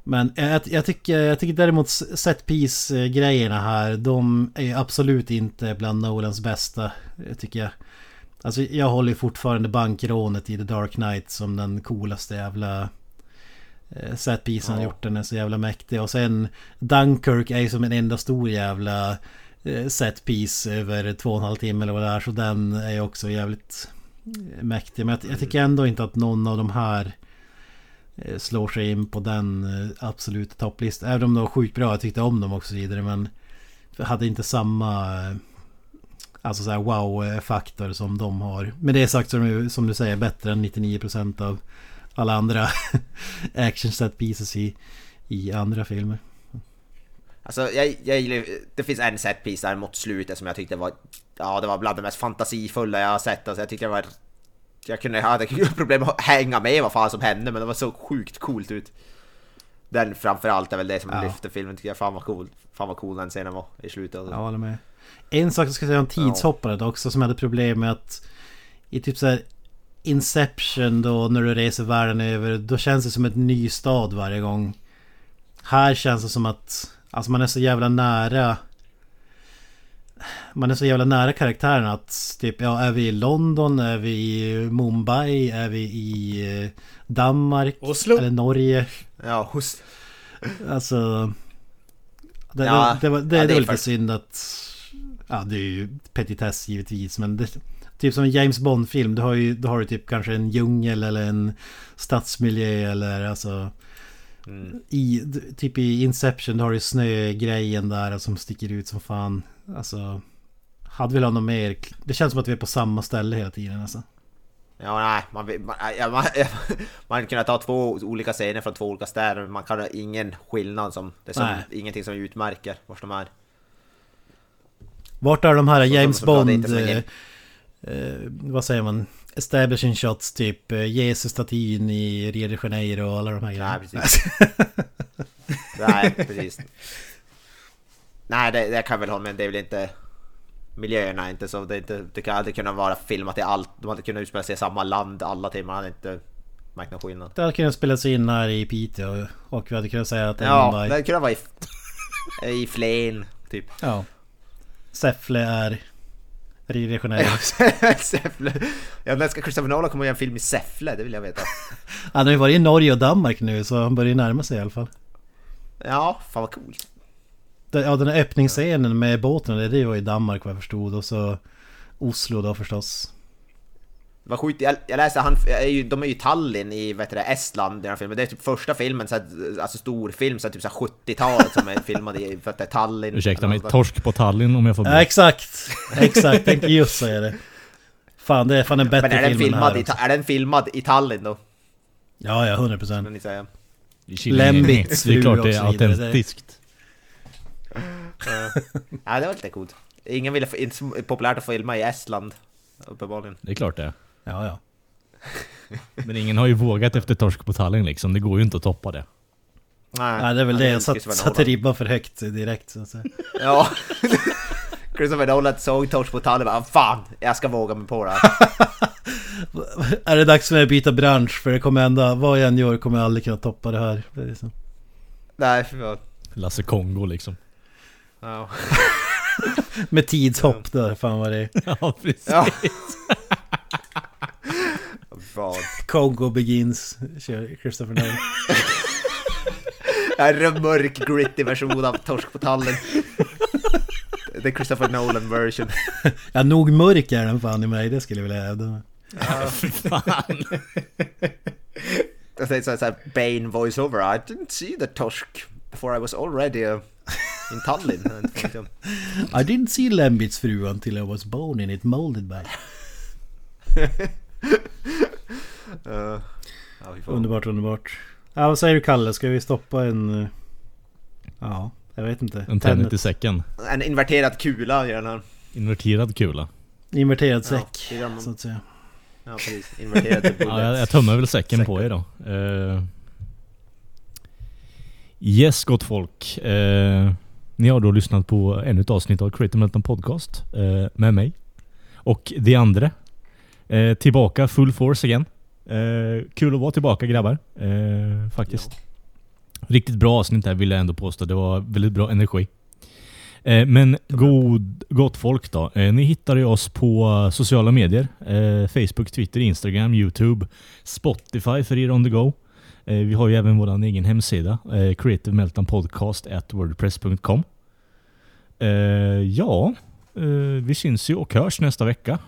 [SPEAKER 3] Men jag, jag, tycker, jag tycker däremot set piece eh, grejerna här, de är absolut inte bland Nolans bästa, tycker jag. Alltså jag håller fortfarande bankrånet i The Dark Knight som den coolaste jävla eh, setpiecen han gjort. Den är så jävla mäktig. Och sen Dunkirk är ju som en enda stor jävla eh, setpiece över två och en halv timme eller vad det är. Så den är också jävligt eh, mäktig. Men jag, jag tycker ändå inte att någon av de här slår sig in på den absoluta topplistan. Även om de var sjukt bra, jag tyckte om dem också vidare. Men hade inte samma Alltså såhär wow-faktor som de har. Med det sagt så är de som du säger bättre än 99% av alla andra (laughs) action set pieces i, i andra filmer.
[SPEAKER 2] Alltså jag, jag det finns en set piece där mot slutet som jag tyckte var Ja det var bland det mest fantasifulla jag har sett. Alltså jag tyckte det var Jag kunde ha (laughs) problem att hänga med vad fan som hände men det var så sjukt coolt ut. Den framförallt är väl det som ja. lyfter filmen tycker jag. Fan vad cool. Fan vad cool den scenen var i slutet.
[SPEAKER 3] Jag håller med. En sak jag ska säga om tidshoppandet också som hade problem med att i typ såhär Inception då när du reser världen över då känns det som ett ny stad varje gång. Här känns det som att alltså man är så jävla nära man är så jävla nära karaktärerna att typ, ja, är vi i London, är vi i Mumbai, är vi i eh, Danmark?
[SPEAKER 4] Oslo?
[SPEAKER 3] Eller Norge?
[SPEAKER 2] Ja, hos...
[SPEAKER 3] Alltså... Det, ja, det, det, det, ja, det är, lite synd att Ja, det är ju petitess givetvis, men det, Typ som en James Bond-film, då har, ju, då har du typ kanske en djungel eller en stadsmiljö eller alltså... Mm. I, typ i Inception, då har du snögrejen där som sticker ut som fan. Alltså... Hade velat ha något mer... Det känns som att vi är på samma ställe hela tiden alltså.
[SPEAKER 2] Ja, nej, man, man, ja, man, (laughs) man kan ta två olika scener från två olika städer, man kan ha ingen skillnad som... Det är som, ingenting som utmärker vart de är.
[SPEAKER 3] Vart är de här James Bond... Eh, eh, vad säger man? Establishing shots typ eh, Jesus-statyn i Rio de Janeiro och alla de här grejerna.
[SPEAKER 2] Nej, precis. (laughs) Nej, precis. Nej, det, det kan jag väl hålla med Det är väl inte... Miljöerna är inte så... Det, inte, det kan aldrig kunna vara filmat i allt. De hade kunnat utspela sig i samma land alla timmar. Man hade inte märkt någon skillnad.
[SPEAKER 3] Det hade kunnat spelas in här i Piteå. Och vi hade kunnat säga att...
[SPEAKER 2] Ja, det hade kunnat vara i... (laughs) I Flen, typ.
[SPEAKER 3] Ja. Säffle är Rio de Janeiro.
[SPEAKER 2] Säffle. Ja, när ska Christopher Nolan komma och göra en film i Säffle? Det vill jag veta. (laughs)
[SPEAKER 3] han har ju varit i Norge och Danmark nu så han börjar närma sig i alla fall.
[SPEAKER 2] Ja, fan vad coolt.
[SPEAKER 3] ja, den här öppningsscenen med båten, det var i Danmark vad jag förstod. Och så Oslo då förstås.
[SPEAKER 2] Vad sjukt, jag, jag läste han, är ju, de är ju i Tallinn i vet du, Estland i den här filmen. Det är typ första filmen, så här, alltså stor film, så här, typ så 70-talet som är filmad i för att det är Tallinn.
[SPEAKER 1] Ursäkta mig, torsk på Tallinn om jag får
[SPEAKER 3] Ja, exakt, exakt, tänkte just säga det. Fan, det är fan en bättre
[SPEAKER 2] Men är den
[SPEAKER 3] film än
[SPEAKER 2] filmad,
[SPEAKER 3] här
[SPEAKER 2] i,
[SPEAKER 3] också.
[SPEAKER 2] är den filmad i Tallinn då?
[SPEAKER 3] Ja, ja, 100 procent.
[SPEAKER 2] Kan ni säga.
[SPEAKER 3] Lembits
[SPEAKER 1] Det är klart det är autentiskt.
[SPEAKER 2] Ja, det var lite coolt. Ingen ville, inte populärt att filma i Estland, uppenbarligen.
[SPEAKER 1] Det är klart det är.
[SPEAKER 3] Ja, ja.
[SPEAKER 1] Men ingen har ju vågat efter torsk på Tallinn liksom. Det går ju inte att toppa det.
[SPEAKER 3] Nej, det är väl det. Jag satt, satte ribban för högt direkt. Så att säga.
[SPEAKER 2] Ja. (laughs) Christopher Nolan såg Torsk på Tallinn och bara Fan, jag ska våga mig på det här. (laughs)
[SPEAKER 3] Är det dags för mig att byta bransch? För det kommer ändå, vad jag än gör kommer jag aldrig kunna toppa det här. Det liksom.
[SPEAKER 2] Nej, fy fan.
[SPEAKER 1] Lasse Kongo liksom.
[SPEAKER 2] Ja. (laughs)
[SPEAKER 3] Med tidshopp där, fan vad det är.
[SPEAKER 1] Ja, precis.
[SPEAKER 2] Ja. Fan.
[SPEAKER 3] Kongo (laughs) begins, kör Christopher Nolan.
[SPEAKER 2] Det här är en mörk, gritty version av Torsk på Tallinn. The Christopher Nolan version. (laughs)
[SPEAKER 3] Ja, nog mörk är den fan i mig, det skulle jag vilja hävda.
[SPEAKER 1] Fan.
[SPEAKER 2] Jag tänkte såhär, Bane voice-over. I didn't see the Torsk before I was already uh, in Tallinn.
[SPEAKER 3] I didn't see Lembits fru until I was born in it molded by. (laughs)
[SPEAKER 2] Uh, ja,
[SPEAKER 3] Underbart, underbart. Ja, vad säger du Kalle? Ska vi stoppa en... eh, Ja, jag vet inte.
[SPEAKER 1] En Tenet i säcken.
[SPEAKER 2] En inverterad kula här.
[SPEAKER 1] Inverterad kula.
[SPEAKER 3] Inverterad
[SPEAKER 2] Ja,
[SPEAKER 3] säck,
[SPEAKER 2] gör man.
[SPEAKER 3] så att säga.
[SPEAKER 2] Ja, precis. Inverterad
[SPEAKER 1] Ja, jag, jag tömmer väl säcken på er då. Eh, yes, gott folk. Eh, ni har då lyssnat på ännu ett avsnitt av Creative Meltdown Podcast eh, med mig. Och de andra. Eh, tillbaka full force igen. Eh, kul att vara tillbaka grabbar. Eh, faktiskt. Riktigt bra avsnitt här vill jag ändå påstå. Det var väldigt bra energi. Eh, men god, gott folk då. Eh, ni hittar ju oss på sociala medier. Eh, Facebook, Twitter, Instagram, Youtube, Spotify för er on the go. Eh, vi har ju även vår egen hemsida. Eh, Creative Meltdown Podcast at wordpress.com. Eh, ja, vi syns ju och hörs nästa vecka.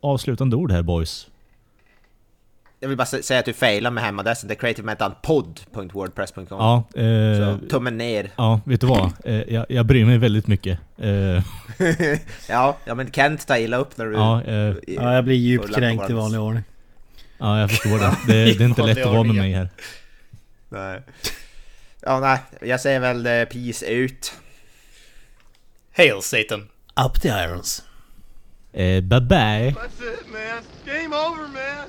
[SPEAKER 1] Avslutande ord här boys.
[SPEAKER 2] Jag vill bara sä- säga att du failar med hemadressen. Det är creativemetalpod.wordpress.com.
[SPEAKER 1] Ja, eh,
[SPEAKER 2] Så tummen ner.
[SPEAKER 1] ja, vet du vad? Eh, jag, jag bryr mig väldigt mycket. Eh, (laughs)
[SPEAKER 2] Ja, ja men Kent tar illa upp när du...
[SPEAKER 1] ja, eh,
[SPEAKER 3] Ja, jag blir djupt kränkt i vanlig ordning.
[SPEAKER 1] ja, jag förstår det. Det, det är inte (laughs) lätt att vara med mig här.
[SPEAKER 2] Nej. Ja, nej. Jag säger väl eh, peace ut.
[SPEAKER 5] Hail Satan!
[SPEAKER 3] Up the irons.
[SPEAKER 1] Eh, bye bye.
[SPEAKER 6] That's it, man. Game over, man.